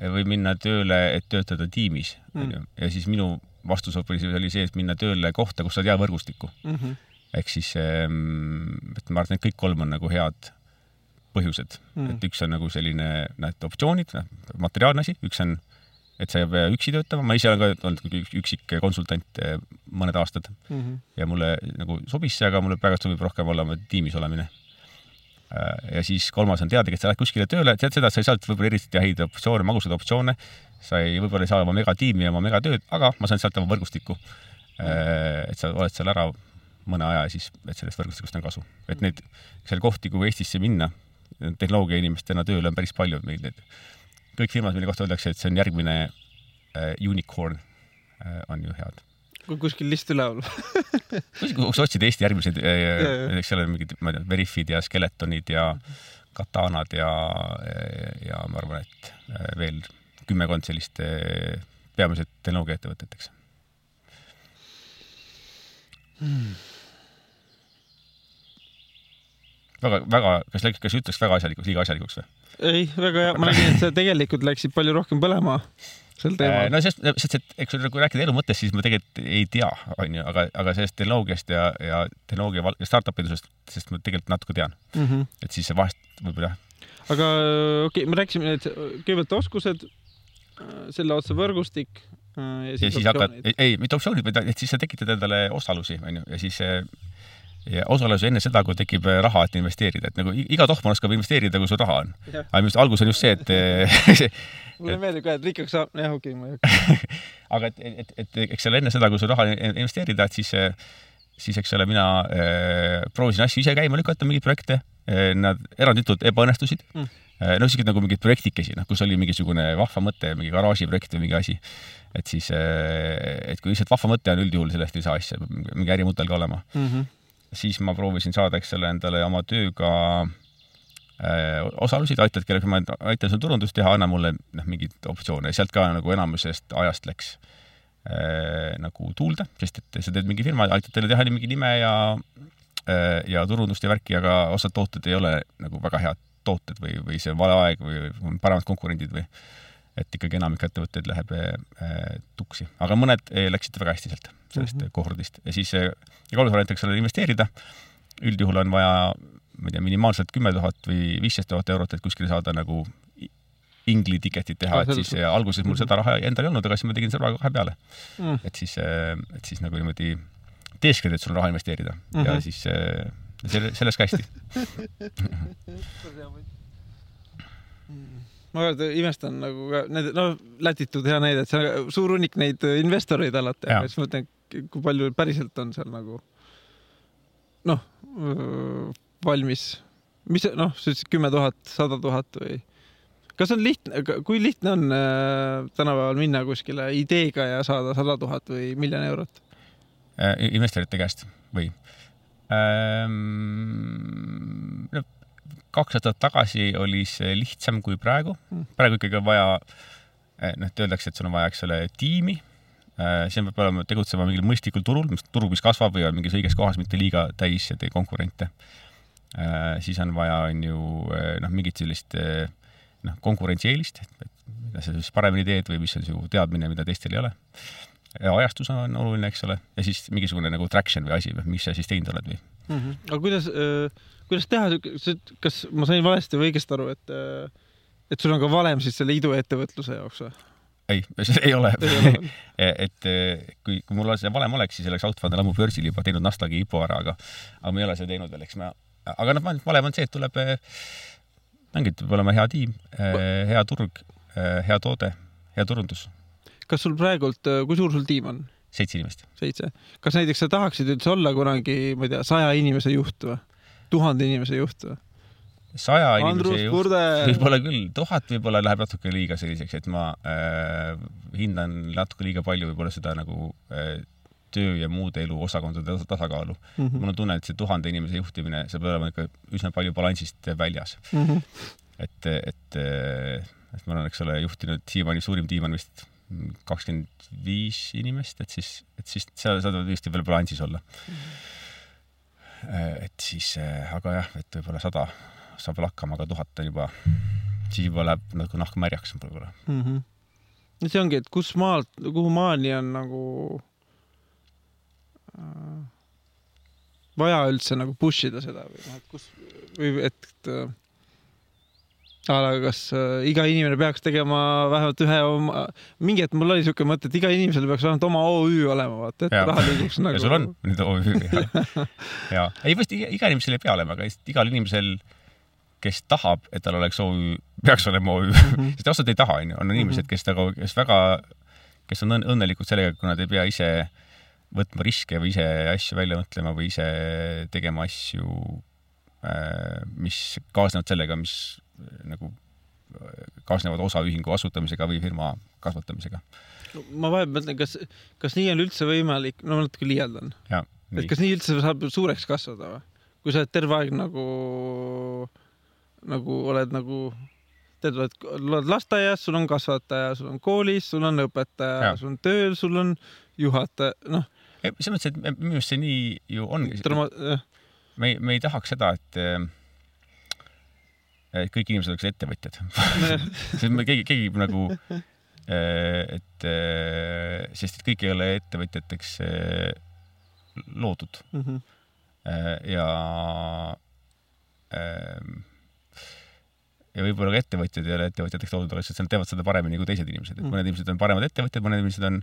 või minna tööle, et töötada tiimis, mm. ja siis minu vastus oli see, et minna tööle kohta, kus sa tead võrgustikku mm. -hmm. ehk siis, ähm, et ma arvan, et kõik kolm on nagu head põhjused mm., et üks on nagu selline, näed, optsioonid, materiaalne asi, üks on et sa ei pea üksi töötama, ma ise olen ka olnud üksik konsultant eh, mõned aastad mm -hmm. ja mulle nagu sobis see, aga mulle praegu sobib rohkem olla tiimis olemine. Äh, ja siis kolmas on teadagi, et sa lähed kuskile tööle, tead seda, sa ei saa võib-olla eriti häid optsioone, magusaid optsioone, sa ei, võib-olla ei saa oma megatiimi ja oma megatööd, aga ma saan sealt oma võrgustikku. Äh, et sa oled seal ära mõne aja ja siis, et sellest võrgustikust on kasu. et neid, seal kohti, kuhu Eestisse minna, tehnoloogia inimestena tööle on päris palju meil neid kõik firmad, mille kohta öeldakse, et see on järgmine äh, unicorn äh,, on ju head. kuskil list üleval kuskil, kus otsida Eesti järgmised äh,, näiteks seal on mingid, ma ei tea, Veriffid ja Skeletonid ja Katanad ja, ja ma arvan, et äh, veel kümmekond sellist äh, peamiselt tehnoloogiaettevõtet, eks. Hmm väga, väga, kas läks, kas ütleks väga asjalikuks, liiga asjalikuks või? ei, väga hea, ma nägin, et sa tegelikult läksid palju rohkem põlema sel teemal. no sest, sest et eks kui rääkida elu mõttest, siis ma tegelikult ei tea, onju, aga, aga sellest tehnoloogiast ja, ja tehnoloogia ja startup idusest, sest ma tegelikult natuke tean mm. -hmm. et siis vahest võib-olla jah. aga okei okay,, me rääkisime, et kõigepealt oskused, selle otsa võrgustik ja siis, ja siis hakkad, ei, mitte optsioonid, vaid et siis sa tekitad endale osalusi, onju, ja siis ja osalus enne seda, kui tekib äh, raha, et investeerida, et nagu iga tohman oskab investeerida, kui sul raha on. aga minu arust algus on just see, et mulle meeldib ka, et rikkaks saab, jah, okei okay,, ma ei hakka aga et, et, et eks seal enne seda, kui sul raha investeerida, et siis, siis eks ole, mina äh, proovisin asju ise käima lükata, mingeid projekte äh,. Nad eranditult ebaõnnestusid mm. äh,. no isegi nagu mingeid projektikesi, noh, kus oli mingisugune vahva mõte, mingi garaažiprojekt või mingi asi. et siis äh,, et kui lihtsalt vahva mõte on, üldjuhul sellest ei saa asja, mingi ärimudel ka olema mm. -hmm siis ma proovisin saada, eks ole, endale oma tööga osalusi, aitad kellelegi, ma aitan sul turundust teha, anna mulle noh, mingeid optsioone. Ja sealt ka nagu enamusest ajast läks äh, nagu tuulde, sest et sa teed mingi firma, aitad talle teha mingi nime ja äh, ja turundust ja värki, aga osad tooted ei ole nagu väga head tooted või, või see on vale aeg või on paremad konkurendid või et ikkagi enamik ettevõtteid läheb äh, tuksi, aga mõned äh, läksid väga hästi sealt, sellest mm -hmm. kohordist ja siis ja kolmas variant, eks ole, investeerida. üldjuhul on vaja, ma ei tea, minimaalselt kümme tuhat või viisteist tuhat eurot, et kuskile saada nagu ingli tiketit teha, et siis ja alguses mul -hmm. seda raha endal ei olnud, aga siis ma tegin selle raha kahe peale mm. et siis, et siis nagu niimoodi teeskleid, et sul on raha investeerida mm -hmm. ja siis selle, sellest ka hästi ma imestan nagu ka need, no Lätitud hea näide, et seal suur hunnik neid investoreid alati, aga siis mõtlen, kui palju päriselt on seal nagu noh, valmis, mis noh, sa ütlesid kümme tuhat, sada tuhat või? kas on lihtne, kui lihtne on äh, tänapäeval minna kuskile ideega ja saada sada tuhat või miljon eurot äh,? investorite käest või ähm,? no kaks aastat tagasi oli see lihtsam kui praegu. Hmm. praegu ikkagi on vaja, eh, noh, et öeldakse, et sul on vaja, eks ole, tiimi. Eh, see peab olema, tegutsema mingil mõistlikul turul, turg, mis kasvab või on mingis õiges kohas, mitte liiga täis ja tee konkurente. Eh, siis on vaja, on ju, noh, mingit sellist noh, konkurentsieelist, et mida sa siis paremini teed või mis on su teadmine, mida teistel ei ole. ja ajastus on oluline, eks ole, ja siis mingisugune nagu traction või asi, mis sa siis teinud oled või mm. -hmm. aga kuidas äh kuidas teha, kas ma sain valesti või õigesti aru, et, et sul on ka valem siis selle iduettevõtluse jaoks või? ei, ei ole et kui, kui mul see valem oleks, siis oleks Outfund ammu börsil juba teinud Nasdaqi IPO ära, aga, aga me ei ole seda teinud veel, eks me, aga noh, valem on see, et tuleb, ongi, et peab olema hea tiim, hea turg, hea toode, hea turundus. kas sul praegult, kui suur sul tiim on? seitse inimest. seitse. kas näiteks sa tahaksid üldse olla kunagi, ma ei tea, saja inimese juht või? Tuhande inimese juht või? saja inimese juht, võib-olla küll, tuhat võib-olla läheb natuke liiga selliseks, et ma äh, hindan natuke liiga palju võib-olla seda nagu äh, töö ja muude elu osakondade tasakaalu mm. -hmm. mul on tunne, et see tuhande inimese juhtimine, see peab olema ikka üsna palju balansist väljas mm. -hmm. et, et, et ma olen, eks ole, juhtinud siiamaani suurim tiim on vist kakskümmend viis inimest, et siis, et siis seal saab tõesti veel balansis olla mm. -hmm Äh, et siis, äh, aga jah, et võib-olla sada saab veel hakkama, aga tuhat on juba, siis juba läheb nagu nahk märjaks võib-olla mm. -hmm. no see ongi, et kus maalt, kuhu maani on nagu äh, vaja üldse nagu push ida seda või noh, et kus või et, äh, aga kas äh, iga inimene peaks tegema vähemalt ühe oma, mingi hetk mul oli siuke mõte, et iga inimesel peaks vähemalt oma OÜ olema, vaata, et ja. raha liiguks nagu. ja sul on nüüd OÜ ja, ja ei vist iga, iga inimesel ei pea olema, aga igal inimesel, kes tahab, et tal oleks OÜ, peaks olema OÜ mm, -hmm. sest ausalt ei taha, onju, on inimesed, kes nagu, kes väga, kes on õnnelikud sellega, kui nad ei pea ise võtma riske või ise asju välja mõtlema või ise tegema asju, äh, mis kaasnevad sellega, mis nagu kaasnevad osaühingu asutamisega või firma kasvatamisega. ma vahepeal mõtlen, kas, kas nii on üldse võimalik, no ma natuke liialdan. et kas nii üldse saab suureks kasvada või? kui sa oled terve aeg nagu, nagu oled nagu, tead, oled lasteaias, sul on kasvataja, sul on koolis, sul on õpetaja, sul on tööl, sul on juhataja, noh. selles mõttes, et minu arust see nii ju ongi. me me ei tahaks seda, et kõik inimesed oleks ettevõtjad sest me keegi, keegi nagu, äh, et äh, sest et kõik ei ole ettevõtjateks loodud mm. -hmm. ja ja võib-olla ka ettevõtjad ei ole ettevõtjateks loodud, aga lihtsalt teevad seda paremini kui teised inimesed, et mhm. mõned inimesed on paremad ettevõtjad, mõned inimesed on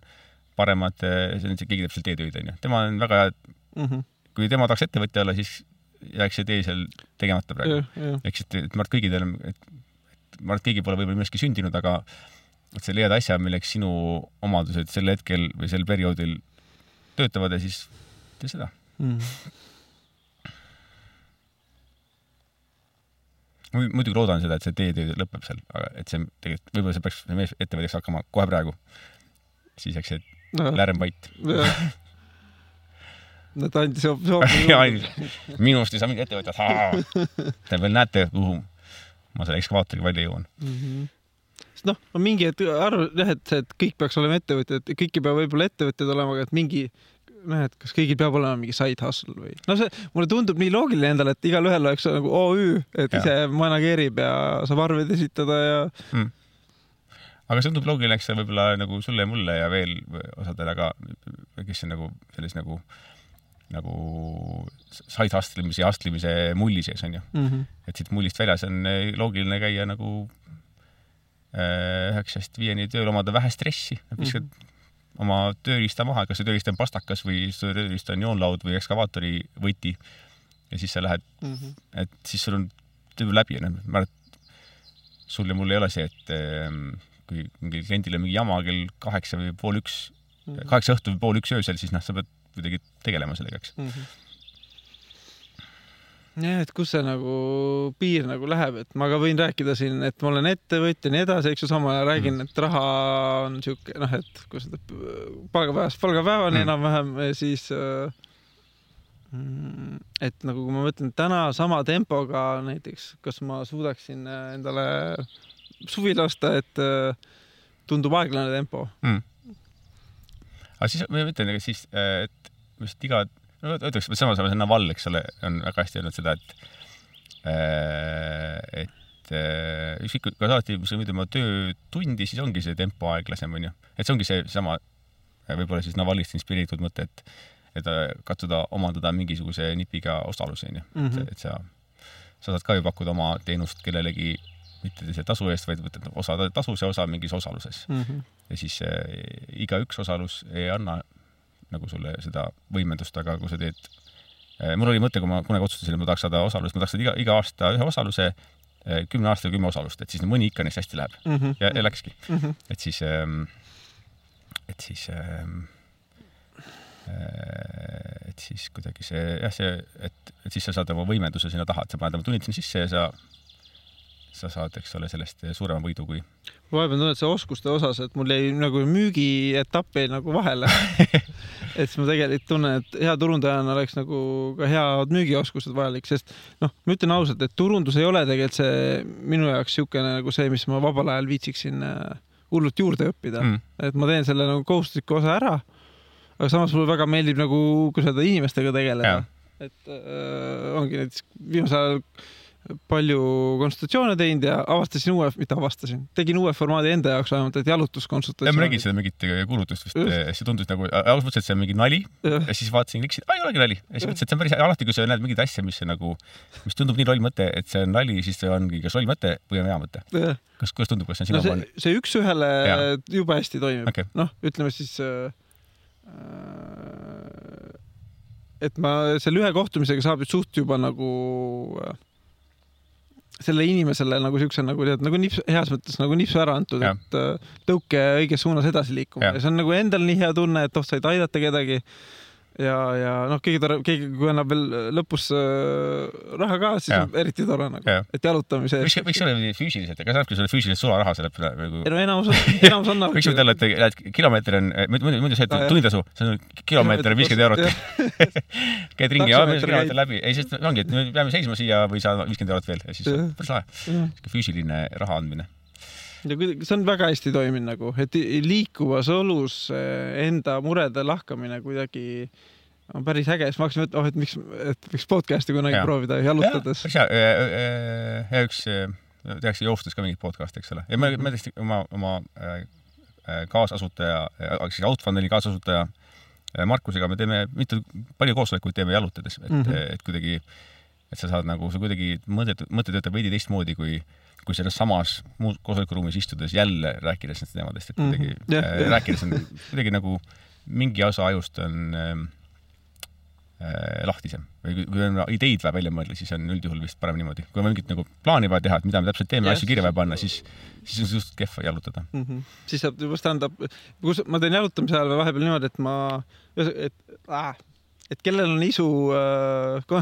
paremad, keegi teeb seal teetöid, onju. tema on väga hea mm, -hmm. kui tema tahaks ettevõtja olla, siis jääks see tee seal tegemata praegu. siis, et et kõigil on, et, et ma arvan, et keegi pole võib-olla millestki sündinud, aga et sa leiad asja, milleks sinu omadused sel hetkel või sel perioodil töötavad ja siis tee seda mm.. ma muidugi loodan seda, et see teetöö lõpeb seal, aga et see tegelikult, võib-olla see peaks, see mees ettevõtteks hakkama kohe praegu. siis jääks see no. lärm vait no ta andis soovi. minust ei saa mingit ettevõtjat. Te veel näete, kuhu ma selle ekskavaatoriga välja jõuan mm. -hmm sest noh, ma mingi hetk arvan jah, et see, et kõik peaks olema ettevõtjad, kõik ei pea võib-olla ettevõtjad olema, aga et mingi noh, et kas kõigil peab olema mingi side hustle või no see mulle tundub nii loogiline endale, et igalühel oleks nagu OÜ, et ja. ise manageerib ja saab arveid esitada ja mm aga see tundub loogiline, eks see võib-olla nagu sulle ja mulle ja veel osadele ka, kes on nagu selles nagu, nagu side hustlemise ja hustlemise mulli sees onju mm. -hmm. et siit mullist väljas on eh, loogiline käia nagu eh, üheksast viieni tööl, omada vähe stressi, viskad mm -hmm. oma tööriista maha, kas see tööriist on pastakas või see tööriist on joonlaud või ekskavaatori võti ja siis sa lähed mm, -hmm. et siis sul on töö läbi onju, ma arvan, et sul ja mul ei ole see, et kui mingil kliendil on mingi jama kell kaheksa või pool üks mm -hmm., kaheksa õhtul või pool üks öösel, siis noh, sa pead kuidagi tegelema sellega, eks mm. -hmm jah, et kus see nagu piir nagu läheb, et ma ka võin rääkida siin, et ma olen ettevõtja ja nii edasi, eks ju, samal ajal räägin mm., et raha on sihuke noh, et kus seda palgapäevast palgapäevani mm. enam-vähem, siis äh, mm, et nagu kui ma mõtlen täna sama tempoga näiteks, kas ma suudaksin endale suvi lasta, et äh, tundub aeglane tempo mm.. Aga siis ma ütlen, ega siis, äh, et vist iga, no ütleks, samas on Naval, eks ole, on väga hästi öelnud seda, et äh, et ükskõik, kui alati, kui sa võid oma töötundi, siis ongi see tempo aeglasem, onju. et see ongi see sama, võib-olla siis Navalist inspireeritud mõte, et et katsuda omandada mingisuguse nipiga osaluse, onju. Mhm. et sa, sa saad ka ju pakkuda oma teenust kellelegi mitte selle tasu eest, vaid võtad osa tasus ja osa mingis osaluses mm. -hmm. ja siis äh, igaüks osalus ei anna nagu sulle seda võimendust, aga kui sa teed äh,, mul oli mõte, kui ma kunagi otsustasin, et ma tahaks saada osalust, ma tahaks saada iga, iga aasta ühe osaluse äh,, kümne aastaga kümme osalust, et siis mõni ikka neist hästi läheb mm. -hmm. ja, ja läkski mm. -hmm. et siis ähm,, et siis ähm, äh, et siis kuidagi see jah, see, et, et siis sa saad oma võimenduse sinna taha, et sa paned oma tunnid sinna sisse ja sa sa saad, eks ole, sellest suurema võidu kui. ma vahepeal tunnen, et see oskuste osas, et mul jäi nagu müügietapp jäi nagu vahele et siis ma tegelikult tunnen, et hea turundajana oleks nagu ka head müügioskused vajalik, sest noh, ma ütlen ausalt, et turundus ei ole tegelikult see minu jaoks niisugune nagu see, mis ma vabal ajal viitsiksin äh, hullult juurde õppida mm., et ma teen selle nagu kohustusliku osa ära. aga samas mulle väga meeldib nagu, kui sa inimestega tegeleda. et äh, ongi näiteks viimasel ajal palju konsultatsioone teinud ja avastasin uue, mitte avastasin, tegin uue formaadi enda jaoks vähemalt, et jalutuskonsultatsioon. ma nägin seda mingit kuulutust vist, see tundus nagu, alguses mõtlesin, et see on mingi nali ja, ja siis vaatasin, klikkisin, ei olegi nali. ja siis mõtlesin, et see on päris, alati kui sa näed mingit asja, mis nagu, mis tundub nii loll mõte, et see on nali, siis see ongi kas loll mõte või on hea mõte. kas, kuidas tundub, kas see on sinu no, see, see üks-ühele jube hästi toimib. Okay.. noh, ütleme siis äh, äh, et ma selle ühe kohtumisega saab suht juba nagu äh, selle inimesele nagu siukse nagu tead nagu nips, heas mõttes nagu nipsu ära antud, et äh, tõuke õiges suunas edasi liikuma. Ja. ja see on nagu endal nii hea tunne, et oh, said aidata kedagi ja, ja noh, keegi tore, keegi, kui annab veel lõpus äh, raha ka, siis ja. on eriti tore nagu, et jalutamise võiks, võiks olla füüsiliselt, aga saabki sulle füüsiliselt sularaha selle peale nagu. ei no enamus enamus annab. võiks öelda, et lähed kilomeeter on, muidu, muidu see, tunnitasu, see on kilomeeter viiskümmend eurot käid ringi, kilomeeter läbi, ei sest ongi, et me peame seisma siia või saad viiskümmend eurot veel ja siis päris lahe. füüsiline raha andmine ja kuidagi see on väga hästi toiminud nagu, et liikuvas olus eh, enda murede lahkamine kuidagi on päris äge, siis ma hakkasin mõtlema, oh, et miks, et võiks podcast'i kunagi ja. proovida jalutades. päris hea, ja üks, tehakse joostes ka mingit podcast'i, eks ole, ja me, me tõesti oma, oma kaasasutaja, siis Outfunneli kaasasutaja Markusega me teeme mitu, palju koosolekuid teeme jalutades, et mm, -hmm. et kuidagi, et sa saad nagu, sa kuidagi mõte, mõte töötab veidi teistmoodi kui kui selles samas koosolekuruumis istudes jälle rääkides nendest teemadest, et kuidagi mm -hmm. yeah, äh, yeah. rääkides on kuidagi nagu mingi osa ajust on äh, lahtisem või kui on ideid vaja välja mõelda, siis on üldjuhul vist parem niimoodi. kui on mingit nagu plaani vaja teha, et mida me täpselt teeme, asju kirja vaja panna, siis, siis on suhteliselt kehv jalutada mm. -hmm. siis saab juba stand-up, kus ma teen jalutamise ajal vahepeal niimoodi, et ma, et ah,, et kellel on isu äh,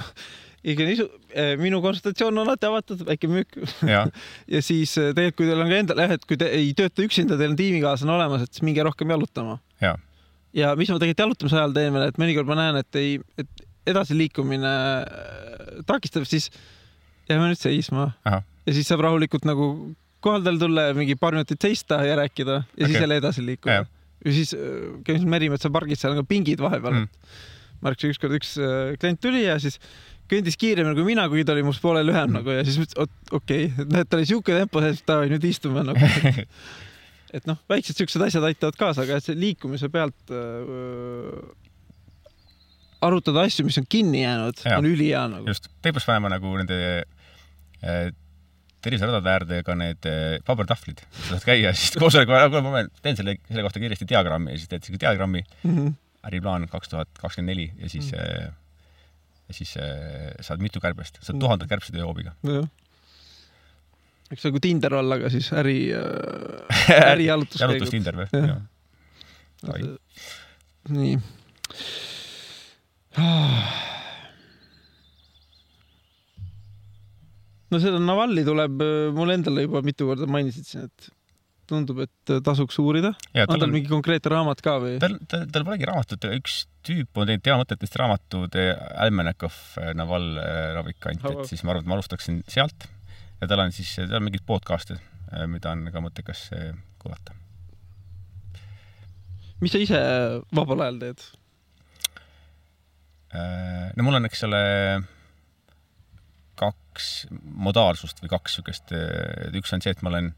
ikka niisu, eh, minu konsultatsioon on alati avatud, väike müük. ja, siis eh, tegelikult, kui teil on ka endal jah, et kui te ei tööta üksinda, teil on tiimikaaslane olemas, et siis minge rohkem jalutama. ja, ja mis ma tegelikult jalutamise ajal teen veel, et mõnikord ma näen, et ei, et edasiliikumine eh, takistab, siis jääme nüüd seisma. ja siis saab rahulikult nagu kohaldale tulla ja mingi paar minutit seista ja rääkida ja okay. siis jälle edasi liikuda ja siis käisin Merimetsa pargis, seal on ka pingid vahepeal Mm. ma märkasin ükskord üks klient tuli ja siis kõndis kiiremini kui mina, ta oli must poole lühem nagu ja siis mõtlesin, et okei okay., et noh, et ta oli siuke tempo sees, et davai, nüüd istume nagu. et noh, väiksed siuksed asjad aitavad kaasa, aga see liikumise pealt äh, arutada asju, mis on kinni jäänud, on ülihea nagu. just, teil peaks panema nagu nende äh, terviseradade äärde ka need äh, pabertahvlid, sa saad käia siis koosoleku ajal, kuule ma teen selle, selle kohta kiiresti diagrammi ja siis teed selle diagrammi, Mm -hmm. äriplaan kaks tuhat kakskümmend neli ja siis mm., ja siis äh, saad mitu kärbest, saad Mm. tuhanded kärbsed ühe hoobiga. eks nagu Tinder olla, aga siis äri äh, ärijalutuskäigud. jalutustinder või Jah.? Ai. nii. no seda Navalni tuleb, mul endale juba mitu korda mainisid siin, et tundub, et tasuks uurida. on tal mingi konkreetne raamat ka või? tal, tal, tal polegi raamatut, üks tüüp on teinud teamõtetest raamatud, Almenakov, Naval äh, ravikant, et siis ma arvan, et ma alustaksin sealt ja tal on siis, tal on mingeid podcast'e, mida on ka mõttekas äh, kuulata. mis sa ise vabal ajal teed? Äh, no mul on, eks ole, kaks modaalsust või kaks niisugust, üks on see, et ma olen,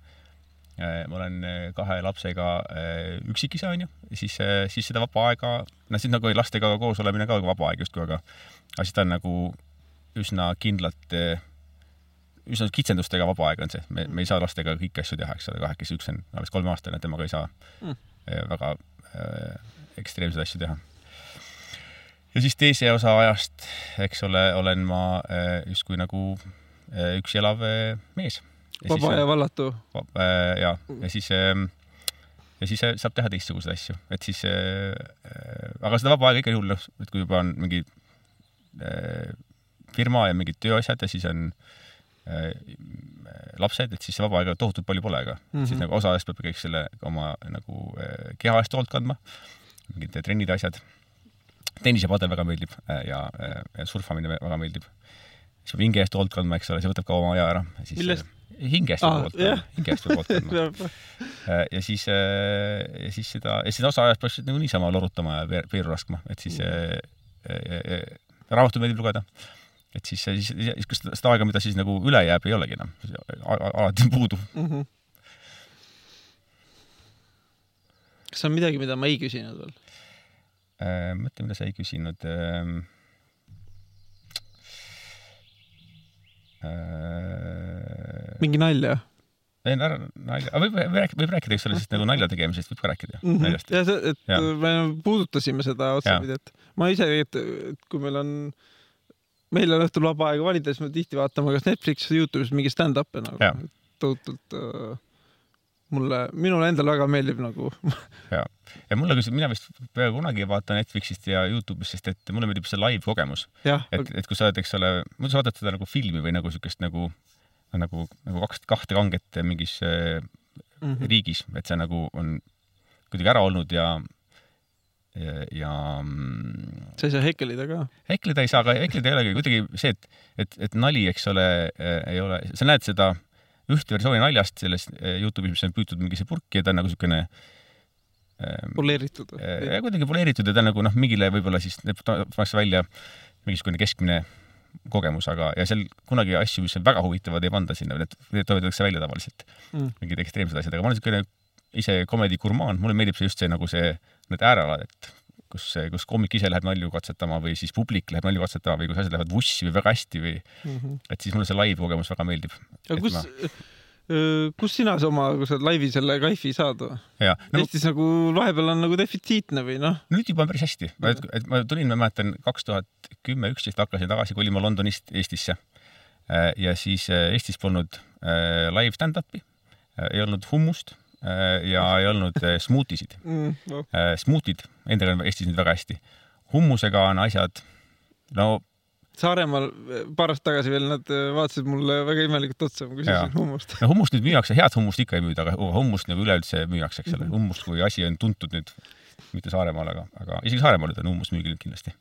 ma olen kahe lapsega äh, üksikisa, onju, siis, siis seda vaba aega, no siis nagu lastega koos olemine ka vaba aeg justkui, aga, aga siis ta on nagu üsna kindlalt, üsna kitsendustega vaba aeg on see, me, me ei saa lastega kõiki asju teha, eks ole, kahekesi, üks on alles kolmeaastane, temaga ei saa Mm. äh, väga äh, ekstreemseid asju teha ja siis teise osa ajast, eks ole, olen ma äh, justkui nagu äh, üksi elav äh, mees. Vaba ja vallatu. ja, ja siis ähm, ja siis äh, saab teha teistsuguseid asju, et siis äh,, aga seda vaba aega igal juhul, noh, et kui juba on mingi äh, firma ja mingid tööasjad ja siis on äh, lapsed, et siis vaba aega tohutult palju pole, aga mm. -hmm. siis nagu osa ajast peab kõik selle oma nagu äh, keha eest hoolt kandma, mingid trennid ja asjad. tennisepadel väga meeldib äh, ja, äh, ja surfamine väga meeldib. siis peab hinge eest hoolt kandma, eks ole, see võtab ka oma aja ära. Millest?? hinge eest Aa, peab hoolt jah. kandma, hinge eest peab hoolt kandma. ja siis, ja siis seda, ja seda osa ajast peaks nagu niisama lorutama ja peeru laskma, et siis äh, äh, raamatu meeldib lugeda. et siis, siis, siis kas seda aega, mida siis nagu üle jääb, ei olegi enam. alati on puudu. Mhm. kas on midagi, mida ma ei küsinud veel? Äh, mõtle, mida sa ei küsinud ähm,. Äh, mingi nalja ei, nalja, võib, võib rääkida, võib rääkida, eks ole, sest nagu nalja tegemisest võib ka rääkida mm. -hmm. naljast. ja see, et ja. me puudutasime seda otsapidi, et ma ise, et kui meil on, meil on õhtul vaba aega valida, siis me tihti vaatame kas Netflixis või Youtube'is mingi stand-up'e nagu tohutult äh, mulle, minule endale väga meeldib nagu. ja mulle, kui mina vist peaaegu kunagi ei vaata Netflixist ja Youtube'ist, sest et mulle meeldib see live kogemus. et, et kui sa oled, eks ole, muidu sa vaatad seda nagu filmi või nagu siukest nagu, nagu, nagu kaks, kahte kanget mingis äh, Mhm. riigis, et see nagu on kuidagi ära olnud ja, ja, ja mm, sa ei saa hekelida ka. heklida ei saa, aga heklida ei olegi kuidagi see, et, et, et nali, eks ole, ei ole, sa näed seda ühte versiooni naljast selles eh, Youtube'is, mis on püütud mingisse purki ja ta on nagu siukene ähm, poleeritud. äh, kuidagi poleeritud ja ta nagu noh, mingile võib-olla siis pannakse välja mingisugune keskmine kogemus, aga, ja seal kunagi asju, mis on väga huvitavad, ei panda sinna, need need toodetakse välja tavaliselt Mm. mingid ekstreemsed asjad, aga ma olen niisugune ise komedi gurmaan, mulle meeldib see just see nagu see, need äärealad, et kus, kus koomik ise läheb nalju katsetama või siis publik läheb nalju katsetama või kus asjad lähevad vussi või väga hästi või, et siis mulle see live kogemus väga meeldib. aga kus ma-, kus sina see oma, kui sa laivi selle kaifi saad? ja no Eestis nagu vahepeal on nagu defitsiitne või noh, nüüd juba on päris hästi, et, et ma tulin, ma mäletan, kaks tuhat kümme, üksteist hakkasin tagasi kolima Londonist Eestisse. ja siis äh, Eestis polnud äh, live stand-up'i, ei olnud hummust äh, ja ei olnud äh, smuutisid. mm,. No. smuutid, endaga on Eestis nüüd väga hästi. hummusega on asjad, no Saaremaal paar aastat tagasi veel nad äh, vaatasid mulle väga imelikult otsa, ma küsisin hummust. no hummust nüüd müüakse, head hummust ikka ei müüda, aga hummust nagu üleüldse müüakse, eks ole. Mhm. hummust kui asi on tuntud nüüd, mitte Saaremaal, aga, aga isegi Saaremaal nüüd on hummus müügil kindlasti.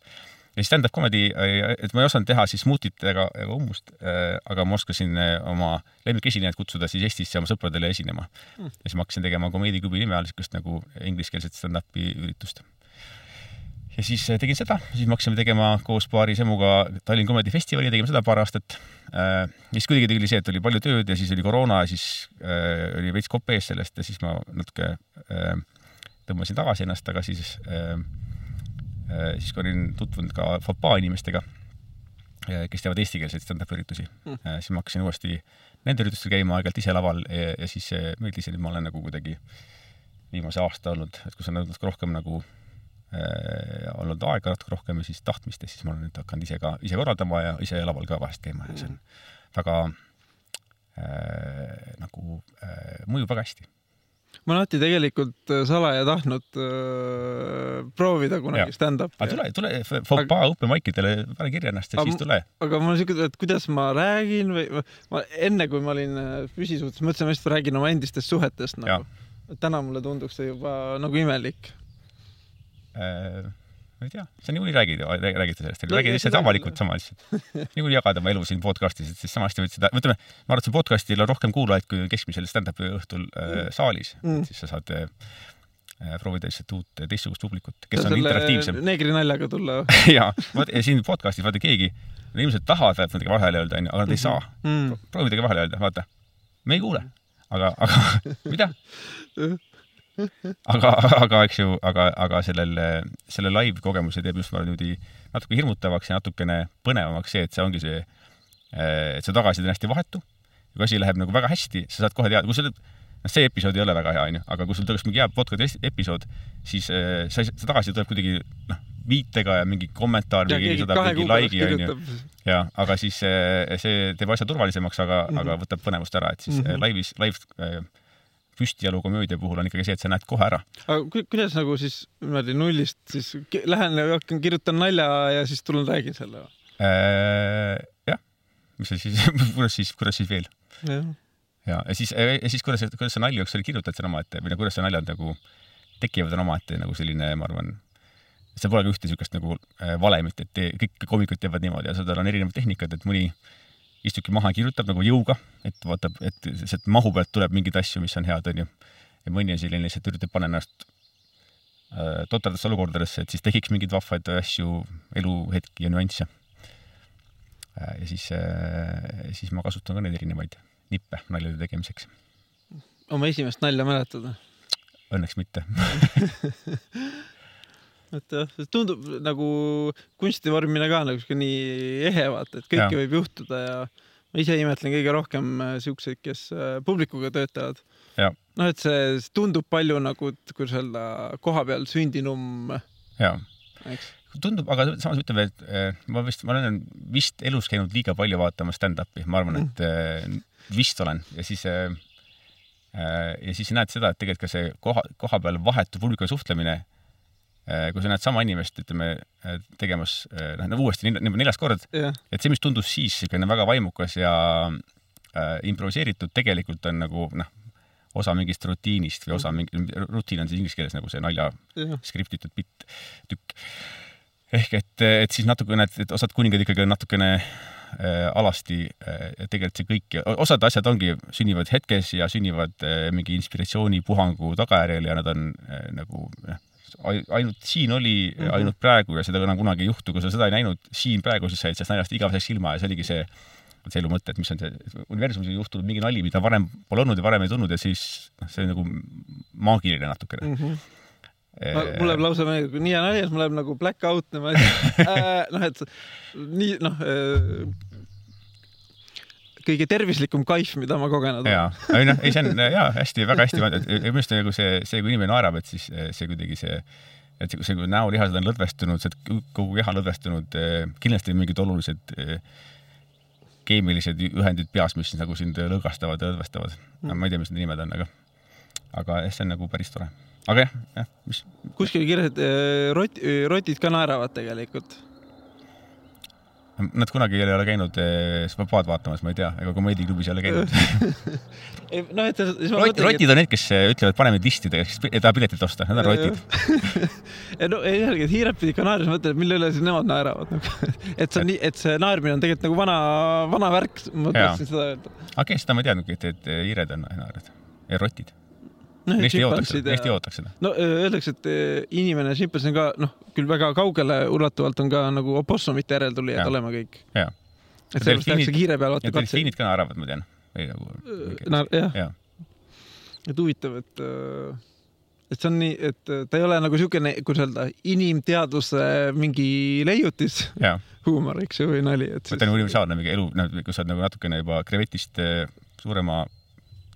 ja stand-up comedy, et ma ei osanud teha siis smuutit ega, ega hummust, aga ma oskasin oma lemmikesinejaid kutsuda siis Eestisse oma sõpradele esinema mm.. ja siis ma hakkasin tegema komeediklubi nime all niisugust nagu ingliskeelset stand-up'i üritust ja siis äh, tegin seda, siis me hakkasime tegema koos paari semuga Tallinn Comedy Festivali, tegime seda paar aastat. ja äh, siis kuidagi oli see, et oli palju tööd ja siis oli koroona ja siis äh, oli veits kopp ees sellest ja siis ma natuke tõmbasin tagasi ennast, aga siis siis kui olin tutvunud ka FOPA inimestega, kes teevad eestikeelseid stand-up üritusi mm., siis ma hakkasin uuesti nende üritustel käima aeg-ajalt ise laval ja, ja siis meeldis ja nüüd ma olen nagu kuidagi viimase aasta olnud, et kus on natuke rohkem nagu äh, olnud aega natuke rohkem ja siis tahtmist ja siis ma olen nüüd hakanud ise ka, ise korraldama ja ise laval ka vahest käima ja see on väga äh, nagu äh, mõjub väga hästi ma olen alati tegelikult äh, salaja tahtnud äh, proovida kunagi stand-up'i. aga tule, tule Fopaa open mic idele, pane kirja ennast ja aga, siis tule. aga mul on siuke, et kuidas ma räägin või ma enne, kui ma olin püsisuhtes, äh, mõtlesin, et ma räägin oma endistest suhetest nagu. täna mulle tunduks see juba nagu imelik Äh, ma ei tea, sa niikuinii räägid, räägite sellest, räägid lihtsalt avalikult sama lihtsalt. niikuinii jagad oma elu siin podcast'is, et siis sama hästi võid seda, ütleme, ma arvan, et see podcast'il on rohkem kuulajaid kui keskmisel stand-up'i õhtul äh, mm. saalis mm., siis sa saad äh, proovida lihtsalt uut teistsugust publikut, kes ja on interaktiivsem. neegri naljaga tulla ja, ja siin podcast'is vaata keegi, inimesed tahavad midagi vahele öelda, onju, aga nad ei saa mm.. proovi midagi vahele öelda, vaata. me ei kuule, aga, aga mida? aga, aga eks ju, aga, aga sellel, selle live kogemuse teeb just niimoodi natuke hirmutavaks ja natukene põnevamaks see, et see ongi see, et see tagasiside on hästi vahetu. kui asi läheb nagu väga hästi, sa saad kohe teada, kui sul, noh, see episood ei ole väga hea, onju, aga kui sul tuleks mingi hea podcast'i episood, siis see, see tagasiside tuleb kuidagi, noh, viitega ja mingi kommentaar või keegi saadab mingi like'i, onju. ja, aga siis see, see teeb asja turvalisemaks, aga mm, -hmm. aga võtab põnevust ära, et siis mm -hmm. laivis, live püstijalu komöödia puhul on ikkagi see, et sa näed kohe ära. aga kuidas nagu siis niimoodi nullist siis lähen ja hakkan, kirjutan nalja ja siis tulen räägin selle äh,? jah, mis sa siis kuidas siis, kuidas siis veel? ja, ja, ja siis, ja siis kuidas, kuidas sa nalju, kas sa kirjutad seda omaette või no kuidas sa naljad nagu tekivad, on omaette nagu selline, ma arvan, seal pole ka ühte niisugust nagu äh, valemit, et te, kõik koomikud teevad niimoodi ja seal on erinevad tehnikad, et mõni istubki maha, kirjutab nagu jõuga, et vaatab, et sealt mahu pealt tuleb mingeid asju, mis on head, onju. ja mõni on selline lihtsalt üritab panna ennast äh, totradesse olukordadesse, et siis tekiks mingeid vahvaid asju, eluhetki ja nüansse äh,. ja siis äh,, siis ma kasutan ka neid erinevaid nippe naljade tegemiseks. oma esimest nalja mäletad? Õnneks mitte et jah, see tundub nagu kunstivormina ka nagu siuke nii ehe, vaata, et kõike ja. võib juhtuda ja ma ise imetlen kõige rohkem äh, siukseid, kes äh, publikuga töötavad. noh, et see tundub palju nagu, kuidas öelda, kohapeal sündinum. jaa tundub, aga samas ütleme, et äh, ma vist, ma olen vist elus käinud liiga palju vaatamas stand-up'i, ma arvan, et mm. vist olen ja siis ja siis näed seda, et tegelikult ka see koha, koha peal vahetu publikuga suhtlemine Äh, kui sa näed sama inimest, ütleme, äh, tegemas äh, noh, uuesti niimoodi neljas kord et see, mis tundus siis niisugune väga vaimukas ja äh, improviseeritud, tegelikult on nagu noh, osa mingist rutiinist või osa mhm. mingi, rutiin on siis inglise keeles nagu see nalja skriptitud bitt, tükk. ehk et, et siis natukene, et osad kuningad ikkagi on natukene äh, alasti äh, tegelikult see kõik, osad asjad ongi, sünnivad hetkes ja sünnivad äh, mingi inspiratsioonipuhangu tagajärjel ja nad on äh, nagu noh, ainult siin oli mm, -hmm. ainult praegu ja seda enam kunagi ei juhtu, kui sa seda ei näinud siin praegu, siis said sellest naljast igaveseks ilma ja see oligi see, see elu mõte, et mis on see, universumis on juhtunud mingi nali, mida varem pole olnud ja varem ei tulnud ja siis noh, see on nagu maagiline natukene mm. -hmm mul läheb lausa meelde, nii nali, et mul läheb nagu black out äh,. noh, et nii noh äh, kõige tervislikum kaif, mida ma kogenud olen. jaa, ei noh, ei see on jaa, hästi, väga hästi, minu arust nagu see, see, kui inimene naerab, et siis see kuidagi see, et see, kui näolihased on lõdvestunud, see kogu keha on lõdvestunud, kindlasti mingid olulised keemilised ühendid peas, mis nagu sind lõõgastavad ja lõdvestavad mm.. ma ei tea, mis need nimed on, aga, aga jah, see on nagu päris tore. aga jah, jah, mis. kuskil kirjas, et rot-, rotid ka naeravad tegelikult Nad kunagi ei ole käinud eh, Spapaad vaatamas, ma ei tea, ega komeediklubis ei ole käinud no et siis ma Rot, mõtlengi. rotid on need, kes eh, ütlevad, paneme listidega, siis ei taha piletit osta, need on rotid no ei öelgi, et hiired pidid ka naerma, mõtlen, et mille üle siis nemad naeravad nagu. et see on nii, et see naermine on tegelikult nagu vana, vana värk, ma tahtsin seda öelda. okei okay,, seda ma ei teadnudki, et, et hiired on naerud ja rotid no,. Eesti ei ootaks seda, Eesti ei ootaks seda. no öeldakse, et inimene, šimpansi on ka noh, küll väga kaugele ulatuvalt on ka nagu opossumite järeltulijad olema kõik. et sellepärast tehakse kiire peal vaata katse. ja delfiinid ka naeravad, ma tean. nagu. jah ja. et huvitav, et et see on nii, et ta ei ole nagu niisugune, kuidas öelda, inimteaduse mingi leiutis huumor, eks ju, või nali, et siis.... ta on universaalne mingi elu, noh, kui sa oled nagu natukene juba krevetist suurema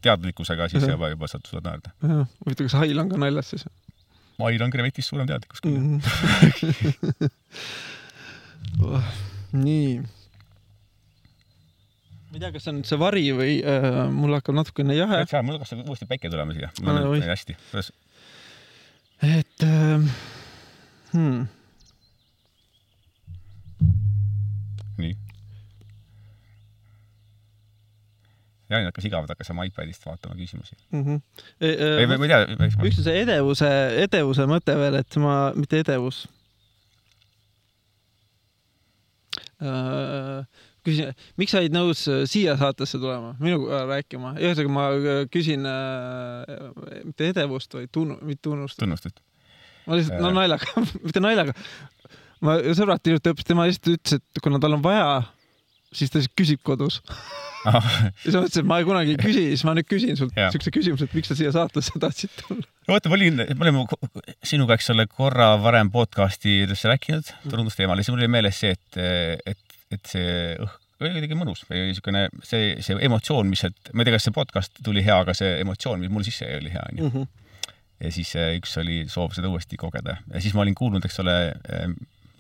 teadlikkusega, siis juba, juba saad, suudad naerda. huvitav, kas hail on ka naljas siis? hail on krevetist suurem teadlikkus küll mm. -hmm. nii ma ei tea, kas see on see vari või äh, mul hakkab natukene jahe. mul hakkas uuesti päike tulema siia. hästi. et äh, hmm. Jaan hakkas igavalt, hakkas oma iPadist vaatama küsimusi mm. -hmm. E, e, ei, ma ei tea. üks on see edevuse, edevuse mõte veel, et ma, mitte edevus uh, küsin, miks sa olid nõus äh, siia saatesse tulema, minuga rääkima? ühesõnaga, ma äh, küsin äh, mitte edevust, vaid tunnu-, mitte tunnustust. tunnustust. ma lihtsalt, no naljaga mitte naljaga. ma sõbrad hiljuti õppisin, tema lihtsalt ütles, et kuna tal on vaja, siis ta siis küsib kodus ah. ja siis ma mõtlesin, et ma kunagi ei küsi, siis ma nüüd küsin sult siukse küsimuse, et miks sa siia saatesse tahtsid tulla. vaata, ma olin, me olime sinuga, eks ole, korra varem podcast'i rääkinud turundusteemal ja siis mul oli meeles see, et, et et see õhk oli kuidagi mõnus või niisugune see, see emotsioon, mis sealt, ma ei tea, kas see podcast tuli hea, aga see emotsioon, mis mul sisse jäi, oli hea, onju. Mhm. ja siis äh, üks oli soov seda uuesti kogeda ja siis ma olin kuulnud, eks ole, äh,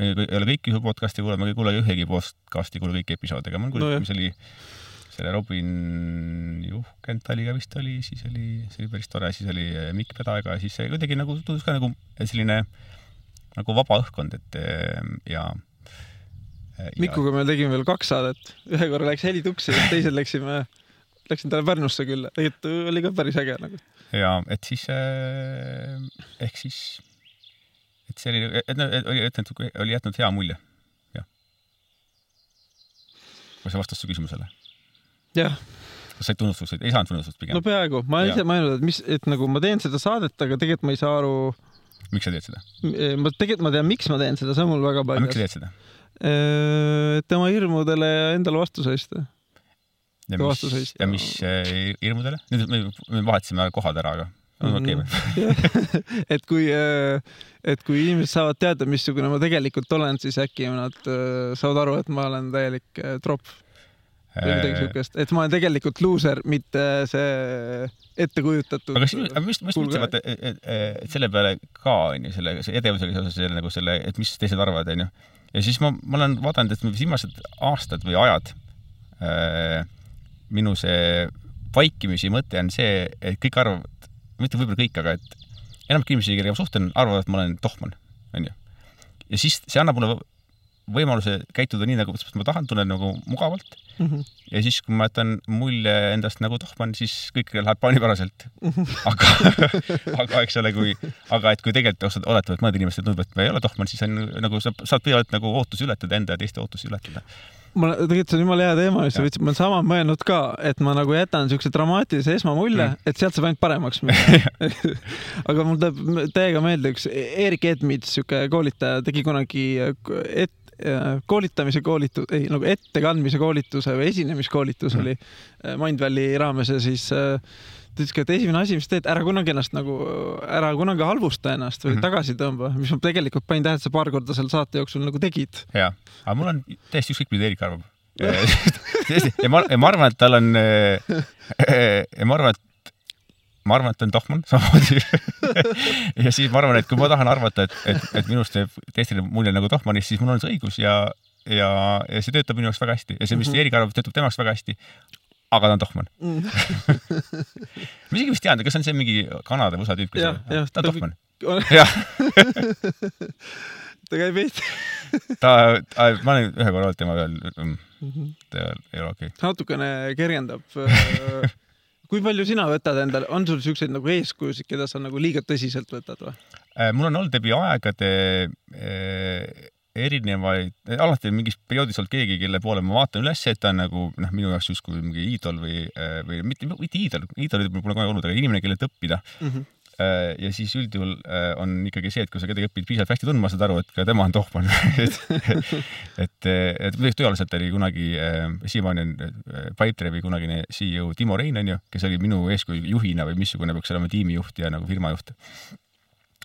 ei ole kõiki podcast'i kuulanud, ma ei kuule ühegi podcast'i, kuule kõiki episoode, aga ma olen kuulnud no,, mis oli selle Robin Juhkentaliga vist oli, siis oli, see oli päris tore, siis oli äh, Mikk Pedaga ja siis see kuidagi nagu tundus ka nagu selline nagu vaba õhkkond, et ja Mikuga me tegime veel kaks saadet, ühe korra läks heli tuksi teisel läksime, läksin talle Pärnusse külla, tegelikult oli ka päris äge nagu. ja et siis eh, ehk siis, et see oli, et oli, ütleme, et oli jätnud hea mulje, jah. kui see vastas su küsimusele? jah kas said tunnustust, ei saanud tunnustust pigem? no peaaegu, ma olen ise mõelnud, et mis, et nagu ma teen seda saadet, aga tegelikult ma ei saa aru. miks sa teed seda? ma tegelikult ma tean, miks ma teen seda, see on mul väga paigas. miks sa teed seda? Äh, tema hirmudele ja endale vastu seista. ja mis, ja mis äh, hirmudele? nüüd me, me vahetasime kohad ära, aga okei või? Mhm. et kui, äh, et kui inimesed saavad teada, missugune ma tegelikult olen, siis äkki nad saavad aru, et ma olen täielik tropp või midagi siukest, et ma olen tegelikult luuser, mitte see ettekujutatud. aga sinu, aga mis, mis mõtlesid, vaata, et selle peale ka onju, selle edevusega seoses selle nagu selle, et mis teised arvavad, onju ja siis ma, ma olen vaadanud, et viimased aastad või ajad äh, minu see vaikimisi mõte on see, et kõik arvavad, mitte võib-olla kõik, aga et enamik inimesi, kellega ma suhtlen, arvavad, et ma olen tohman, onju. ja siis see annab mulle võimaluse käituda nii, nagu ma tahan, tunnen nagu mugavalt mm. -hmm. ja siis, kui ma jätan mulje endast nagu tohman, siis kõik läheb plaanipäraselt mm. -hmm. aga, aga eks ole, kui, aga et kui tegelikult oletavad, et mõned inimesed tundub, et ma ei ole tohman, siis on nagu sa saad pidevalt nagu ootusi ületada, enda ja teiste ootusi ületada ma tegelikult see on jumala hea teema, mis sa võtsid, ma olen sama mõelnud ka, et ma nagu jätan siukse dramaatilise esmamulje mm., et sealt saab ainult paremaks minna aga mul tuleb täiega meelde üks Erik Edmits, siuke koolitaja, tegi kunagi et, koolitamise koolitus, ei nagu ettekandmise koolituse või esinemiskoolitus mm. oli äh, Mindvalley raames ja siis äh, ta ütles ka, et esimene asi, mis teed, ära kunagi ennast nagu, ära kunagi halvusta ennast või mm -hmm. tagasi tõmba, mis ma tegelikult panin tähele, et sa paar korda selle saate jooksul nagu tegid. ja, aga mul on täiesti ükskõik, mida Eerik arvab ja ma, ja ma arvan, et tal on, ja ma arvan, et ma arvan, et ta on tohman samamoodi ja siis ma arvan, et kui ma tahan arvata, et, et, et minust teeb teistele mulje nagu tohmanist, siis mul on see õigus ja, ja, ja see töötab minu jaoks väga hästi ja see, mis mm -hmm. Erik arvab, töötab tema jaoks väga hästi. Aga ta on tohman mm. ma isegi vist tean, kas see on see mingi Kanada või USA tüüp, kes ta on tohman. jah ta käib Eesti ta, ma olen ühe korra olnud temaga veel mm, -hmm. ta ei ole okei okay.. natukene kergendab äh, kui palju sina võtad endale, on sul siukseid nagu eeskujusid, keda sa nagu liiga tõsiselt võtad või? Äh, mul on olnud läbi aegade äh, erinevaid, alati on mingis perioodis olnud keegi, kelle poole ma vaatan üles, et ta on nagu noh, minu jaoks justkui mingi iidol või, äh, või mitte, mitte iidol, iidolid pole kunagi olnud, aga inimene, kellelt õppida. Mm. -hmm ja siis üldjuhul on ikkagi see, et kui sa kedagi õpid piisavalt hästi tundma, saad aru, et ka tema on tohman. Et, et, et muidugi tõenäoliselt oli kunagi, siiamaani on Pipedrive'i kunagine CEO Timo Rein onju, kes oli minu eeskuju juhina või missugune peaks olema tiimijuht ja nagu firmajuht. Äh,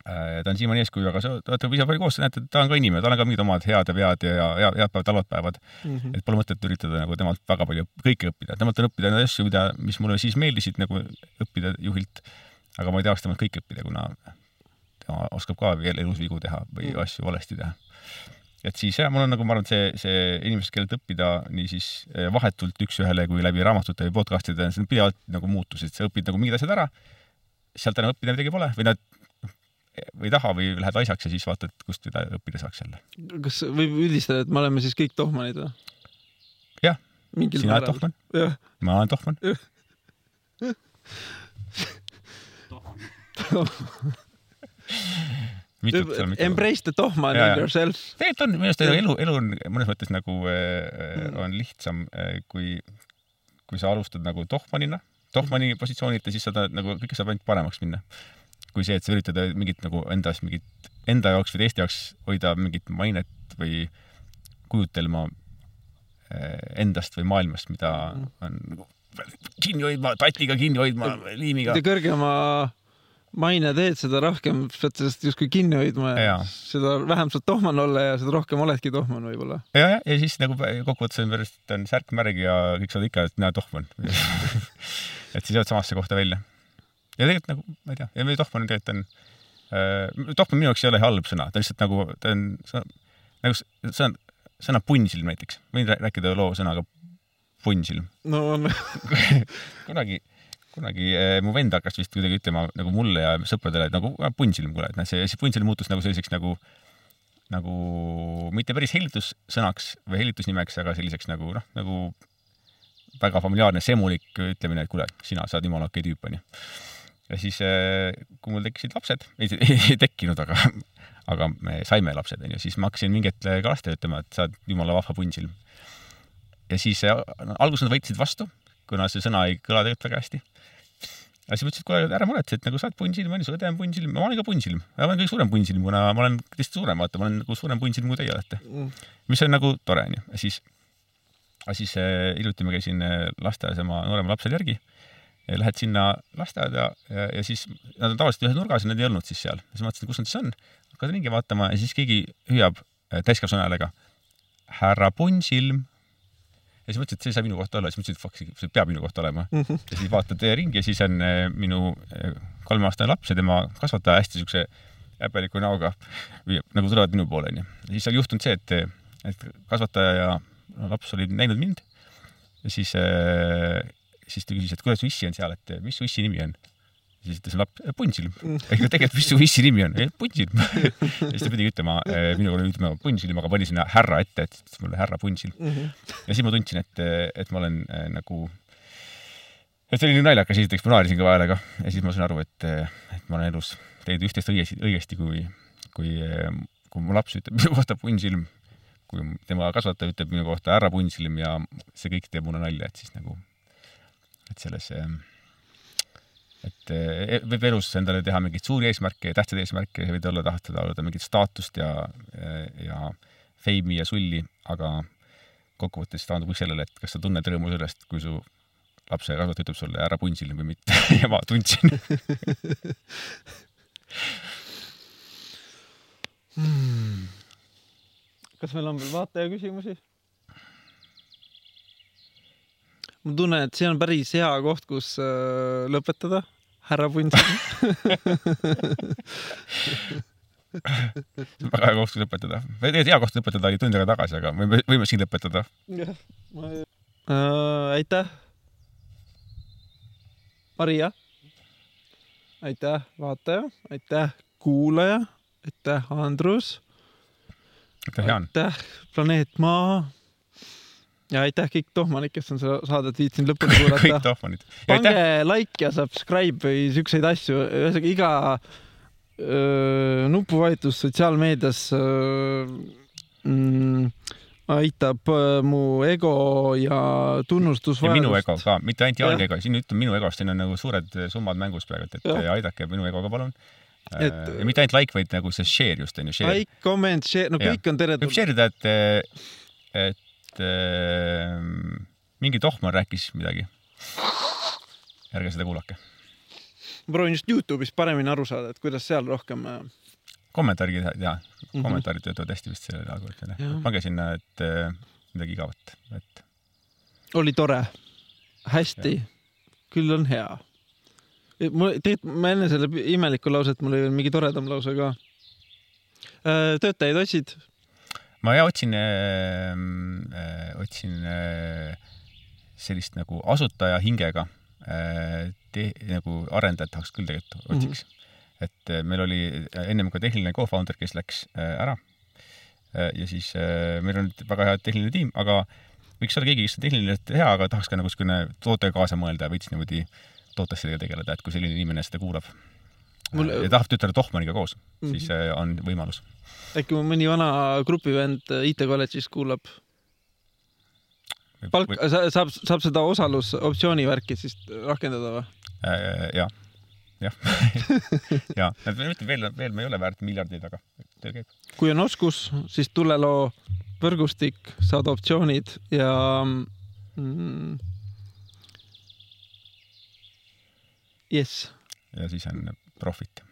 ta on siiamaani eeskuju, aga sa olete ise palju koos, näete, et ta on ka inimene, tal on ka mingid omad head ja vead ja head, päevad, halvad päevad mm. -hmm. et pole mõtet üritada nagu temalt väga palju kõike õppida, temalt on õppida neid asju, mida, mis mulle siis meeldisid nagu õppida juhilt. aga ma ei tahaks temalt kõike õppida, kuna tema oskab ka veel elus vigu teha või mm -hmm. asju valesti teha. et siis jah, mul on nagu, ma arvan, et see, see inimesed, kellelt õppida niisiis eh, vahetult üks-ühele kui läbi raamatute või podcast'ide, see on pidevalt nagu muutused, sa õpid nagu mingid asjad ära, sealt enam õppida midagi pole või nad või taha või lähed asjaks ja siis vaatad, kust mida õppida saaks jälle. kas võib üldistada, et me oleme siis kõik tohmanid või? jah, sina oled tohman, ma olen tohman. Embrace the tohman in yourself. tegelikult on, minu arust elu, elu on mõnes mõttes nagu äh, on lihtsam, äh, kui, kui sa alustad nagu tohmanina, tohmani positsioonilt ja siis saad nagu, kõike saab ainult paremaks minna kui see, et sa üritad mingit nagu endas mingit, enda jaoks või teiste jaoks hoida mingit mainet või kujutelma eh, endast või maailmast, mida on nagu kinni hoidma, tatiga kinni hoidma, liimiga. mida kõrgema maine teed, seda rohkem pead sellest justkui kinni hoidma ja, ja seda vähem saad tohman olla ja seda rohkem oledki tohman võib-olla. ja, ja, ja siis nagu kokkuvõttes on pärast on särk märg ja kõik saavad ikka, et mina tohman et siis jõuad samasse kohta välja ja tegelikult nagu, ma ei tea, ja meie tohman tegelikult on äh,, tohman minu jaoks ei ole halb sõna, ta lihtsalt nagu, ta on, nagu on, sõna punnsilm näiteks, võin rääkida loo sõnaga punnsilm. no on. Kunagi, kunagi äh, mu vend hakkas vist kuidagi ütlema nagu mulle ja sõpradele, et nagu punnsilm, kuule, et noh, see, see punnsilm muutus nagu selliseks nagu nagu mitte päris helistussõnaks või helitusnimeks, aga selliseks nagu noh, nagu väga familiaarne semulik ütlemine, et kuule, sina saad jumala okei tüüp, onju ja siis, äh, kui mul tekkisid lapsed, ei, tekkinud, aga, aga me saime lapsed, onju, siis ma hakkasin mingi hetk ka lastele ütlema, et sa oled jumala vahva punnsilm. ja siis no, äh, alguses nad võtsid vastu, kuna see sõna ei kõla tegelikult väga hästi. ja siis ma ütlesin, et kuule, ära muretse, et nagu sa oled punnsilm, onju, su õde on punnsilm, ma olen ka punnsilm. ma olen kõige suurem punnsilm, kuna ma olen teist suurem, vaata, ma olen nagu suurem punnsilm, kui teie olete mm.. mis on nagu tore, onju. ja siis, siis äh, hiljuti ma käisin lasteaias oma noorema lapsele järgi lähed sinna lasteaeda ja, ja siis nad on tavaliselt ühes nurgas ja nad ei olnud siis seal. siis ma mõtlesin, kus nad siis on. hakkasin ringi vaatama ja siis keegi hüüab äh, täiskasvanu häälega härra Punnsilm. ja siis mõtlesin, et see ei saa minu kohta olla, siis mõtlesin, et fuck, see peab minu kohta olema mm. -hmm. ja siis vaatad ringi ja siis on äh, minu äh, kolmeaastane laps ja tema kasvataja hästi siukse häbeliku näoga nagu tulevad minu poole onju. ja siis oli juhtunud see, et, et kasvataja ja laps olid näinud mind ja siis siis ta küsis, et kuule, su issi on seal, et mis su issi nimi on? siis ütles laps, punnsilm. ehk tegelikult, mis su issi nimi on? punnsilm ja siis ta pidigi ütlema, minule ütlema punnsilm, aga pani sinna härra ette, et ütles mulle härra punnsilm mm. -hmm. ja siis ma tundsin, et, et ma olen äh, nagu, et see oli nii naljakas, esiteks ma naersin kõva häälega ja siis ma sain aru, et, et ma olen elus teinud üht-teist õigesti, õigesti, kui, kui, kui mu laps ütleb minu kohta punnsilm, kui tema kasvataja ütleb minu kohta härra punnsilm ja see kõik teeb mulle nalja, et siis nagu et selles, et e, võib elus endale teha mingeid suuri eesmärke ja tähtsaid eesmärke, võid olla, tahta saada mingit staatust ja, ja feimi ja sulli, aga kokkuvõttes taandub kõik sellele, et kas sa tunned rõõmu sellest, kui su lapse kasvataja ütleb sulle ära punsil või mitte. Ja ma tundsin. Hmm.. kas meil on veel vaataja küsimusi? Ma tunnen, et see on päris hea koht, kus äh, lõpetada, härra Puntsin väga hea koht, lõpetada. tegelikult hea koht lõpetada oli tund aega tagasi, aga võime, võime siin lõpetada. jah, ma äh,. aitäh, Maria. aitäh, vaataja, aitäh, kuulaja, aitäh, Andrus. aitäh, Jaan. aitäh, Planeet Maa ja aitäh kõik tohmanid, kes on seda saadet viitsinud lõpuni kuulata kõik tohmanid. pange like ja subscribe või siukseid asju, ühesõnaga iga nupuvajutus sotsiaalmeedias mm, aitab mu ego ja tunnustus. ja minu ego ka, mitte ainult Jaani ego, siin ütleme minu egost, siin on nagu suured summad mängus praegu, et ja. aidake minu egoga, palun et ja mitte ainult like, vaid nagu see share just onju. Like, comment, share, no kõik ja. on teretulnud. võib share ida, et, et äh, mingi tohmar rääkis midagi. ärge seda kuulake. ma proovin just Youtube'is paremini aru saada, et kuidas seal rohkem äh, kommentaari teha, mm -hmm., kommentaarid töötavad hästi vist sellele algoritmile. pange sinna, et äh, midagi igavat, et. oli tore, hästi, küll on hea mul tegelikult ma enne selle imeliku lauset, mul oli veel mingi toredam lause ka. Äh, töötajaid otsid? Ma ja otsin äh,, otsin äh, sellist nagu asutaja hingega äh, nagu arendajat tahaks küll tegelikult otsiks mm. -hmm. et äh, meil oli ennem ka tehniline co-founder, kes läks äh, ära äh,. ja siis äh, meil on väga hea tehniline tiim, aga võiks olla keegi, kes on tehniliselt hea, aga tahaks ka nagu niisugune tootega kaasa mõelda ja veits niimoodi tootessidega tegeleda, et kui selline inimene seda kuulab Mul... ja tahab töötada Tohmaniga koos mm, -hmm. siis äh, on võimalus. äkki mõni vana grupivend äh, IT kolledžis kuulab? palk või..., saab, saab seda osalusoptsiooni värki siis rakendada või äh,? jah, jah ja, ütleme veel, veel me ei ole väärt miljardeid, aga töö käib. kui on oskus, siis tule loo võrgustik, saad optsioonid ja mm, jess. ja siis on profit.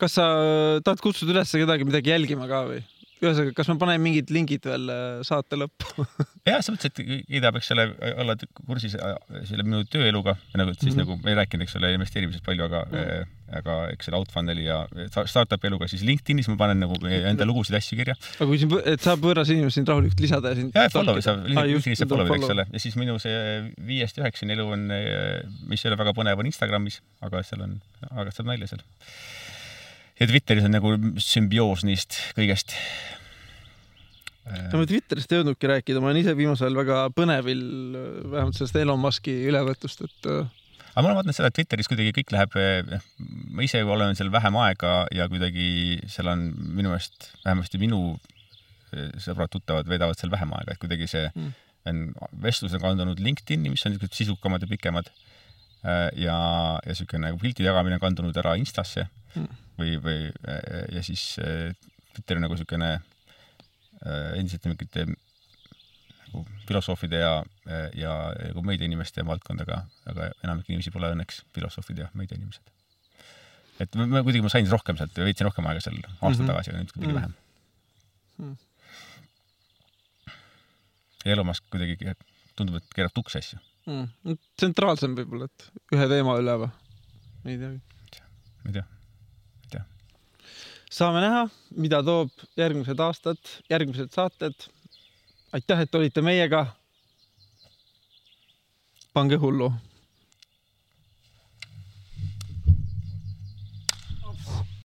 kas sa tahad kutsuda üles kedagi midagi jälgima ka või? Ühesõnaga, kas ma panen mingid lingid veel äh, saate lõppu jah, selles mõttes, et Ida peaks selle, olla kursis äh, selle minu tööeluga, nagu siis mm -hmm. nagu me ei rääkinud, eks ole, investeerimisest palju, aga mm, -hmm. aga eks selle outfunnel'i ja startup'i eluga, siis LinkedInis ma panen nagu enda lugusid, asju kirja. aga kui siin, et saab võõras inimene sind rahulikult lisada ja sind. jah, follow, saab, LinkedInis saab follow ida, eks ole, ja siis minu see viiest üheksani elu on, mis ei ole väga põnev, on Instagramis, aga seal on, aga saab nalja seal ja Twitteris on nagu sümbioos neist kõigest. no ma Twitterist ei jõudnudki rääkida, ma olen ise viimasel ajal väga põnevil, vähemalt sellest Elon Musk'i ülevõtust, et äh, aga ma olen vaadanud seda, et Twitteris kuidagi kõik läheb, eh, ma ise olen seal vähem aega ja kuidagi seal on minu meelest, vähemasti minu eh, sõbrad-tuttavad veedavad seal vähem aega, et kuidagi see mm. on, vestlus on kandunud LinkedIn'i, mis on niisugused sisukamad ja pikemad. Äh, ja, ja niisugune nagu pildi jagamine on kandunud ära Instasse mm või, või ja siis äh, Twitter on nagu niisugune äh, endiselt mingite nagu filosoofide ja, ja nagu meediainimeste valdkond, aga, aga enamik inimesi pole õnneks filosoofid ja meediainimesed. et ma, ma kuidagi, ma sain rohkem sealt, veitsin rohkem aega seal aasta mm -hmm. tagasi, aga nüüd kuidagi mm -hmm. vähem mm. -hmm. ja Elon Musk kuidagi tundub, et keerab tukse asju mm.. tsentraalsem võib-olla, et ühe teema üle või? ei teagi. ma ei tea saame näha, mida toob järgmised aastad, järgmised saated. aitäh, et olite meiega. pange hullu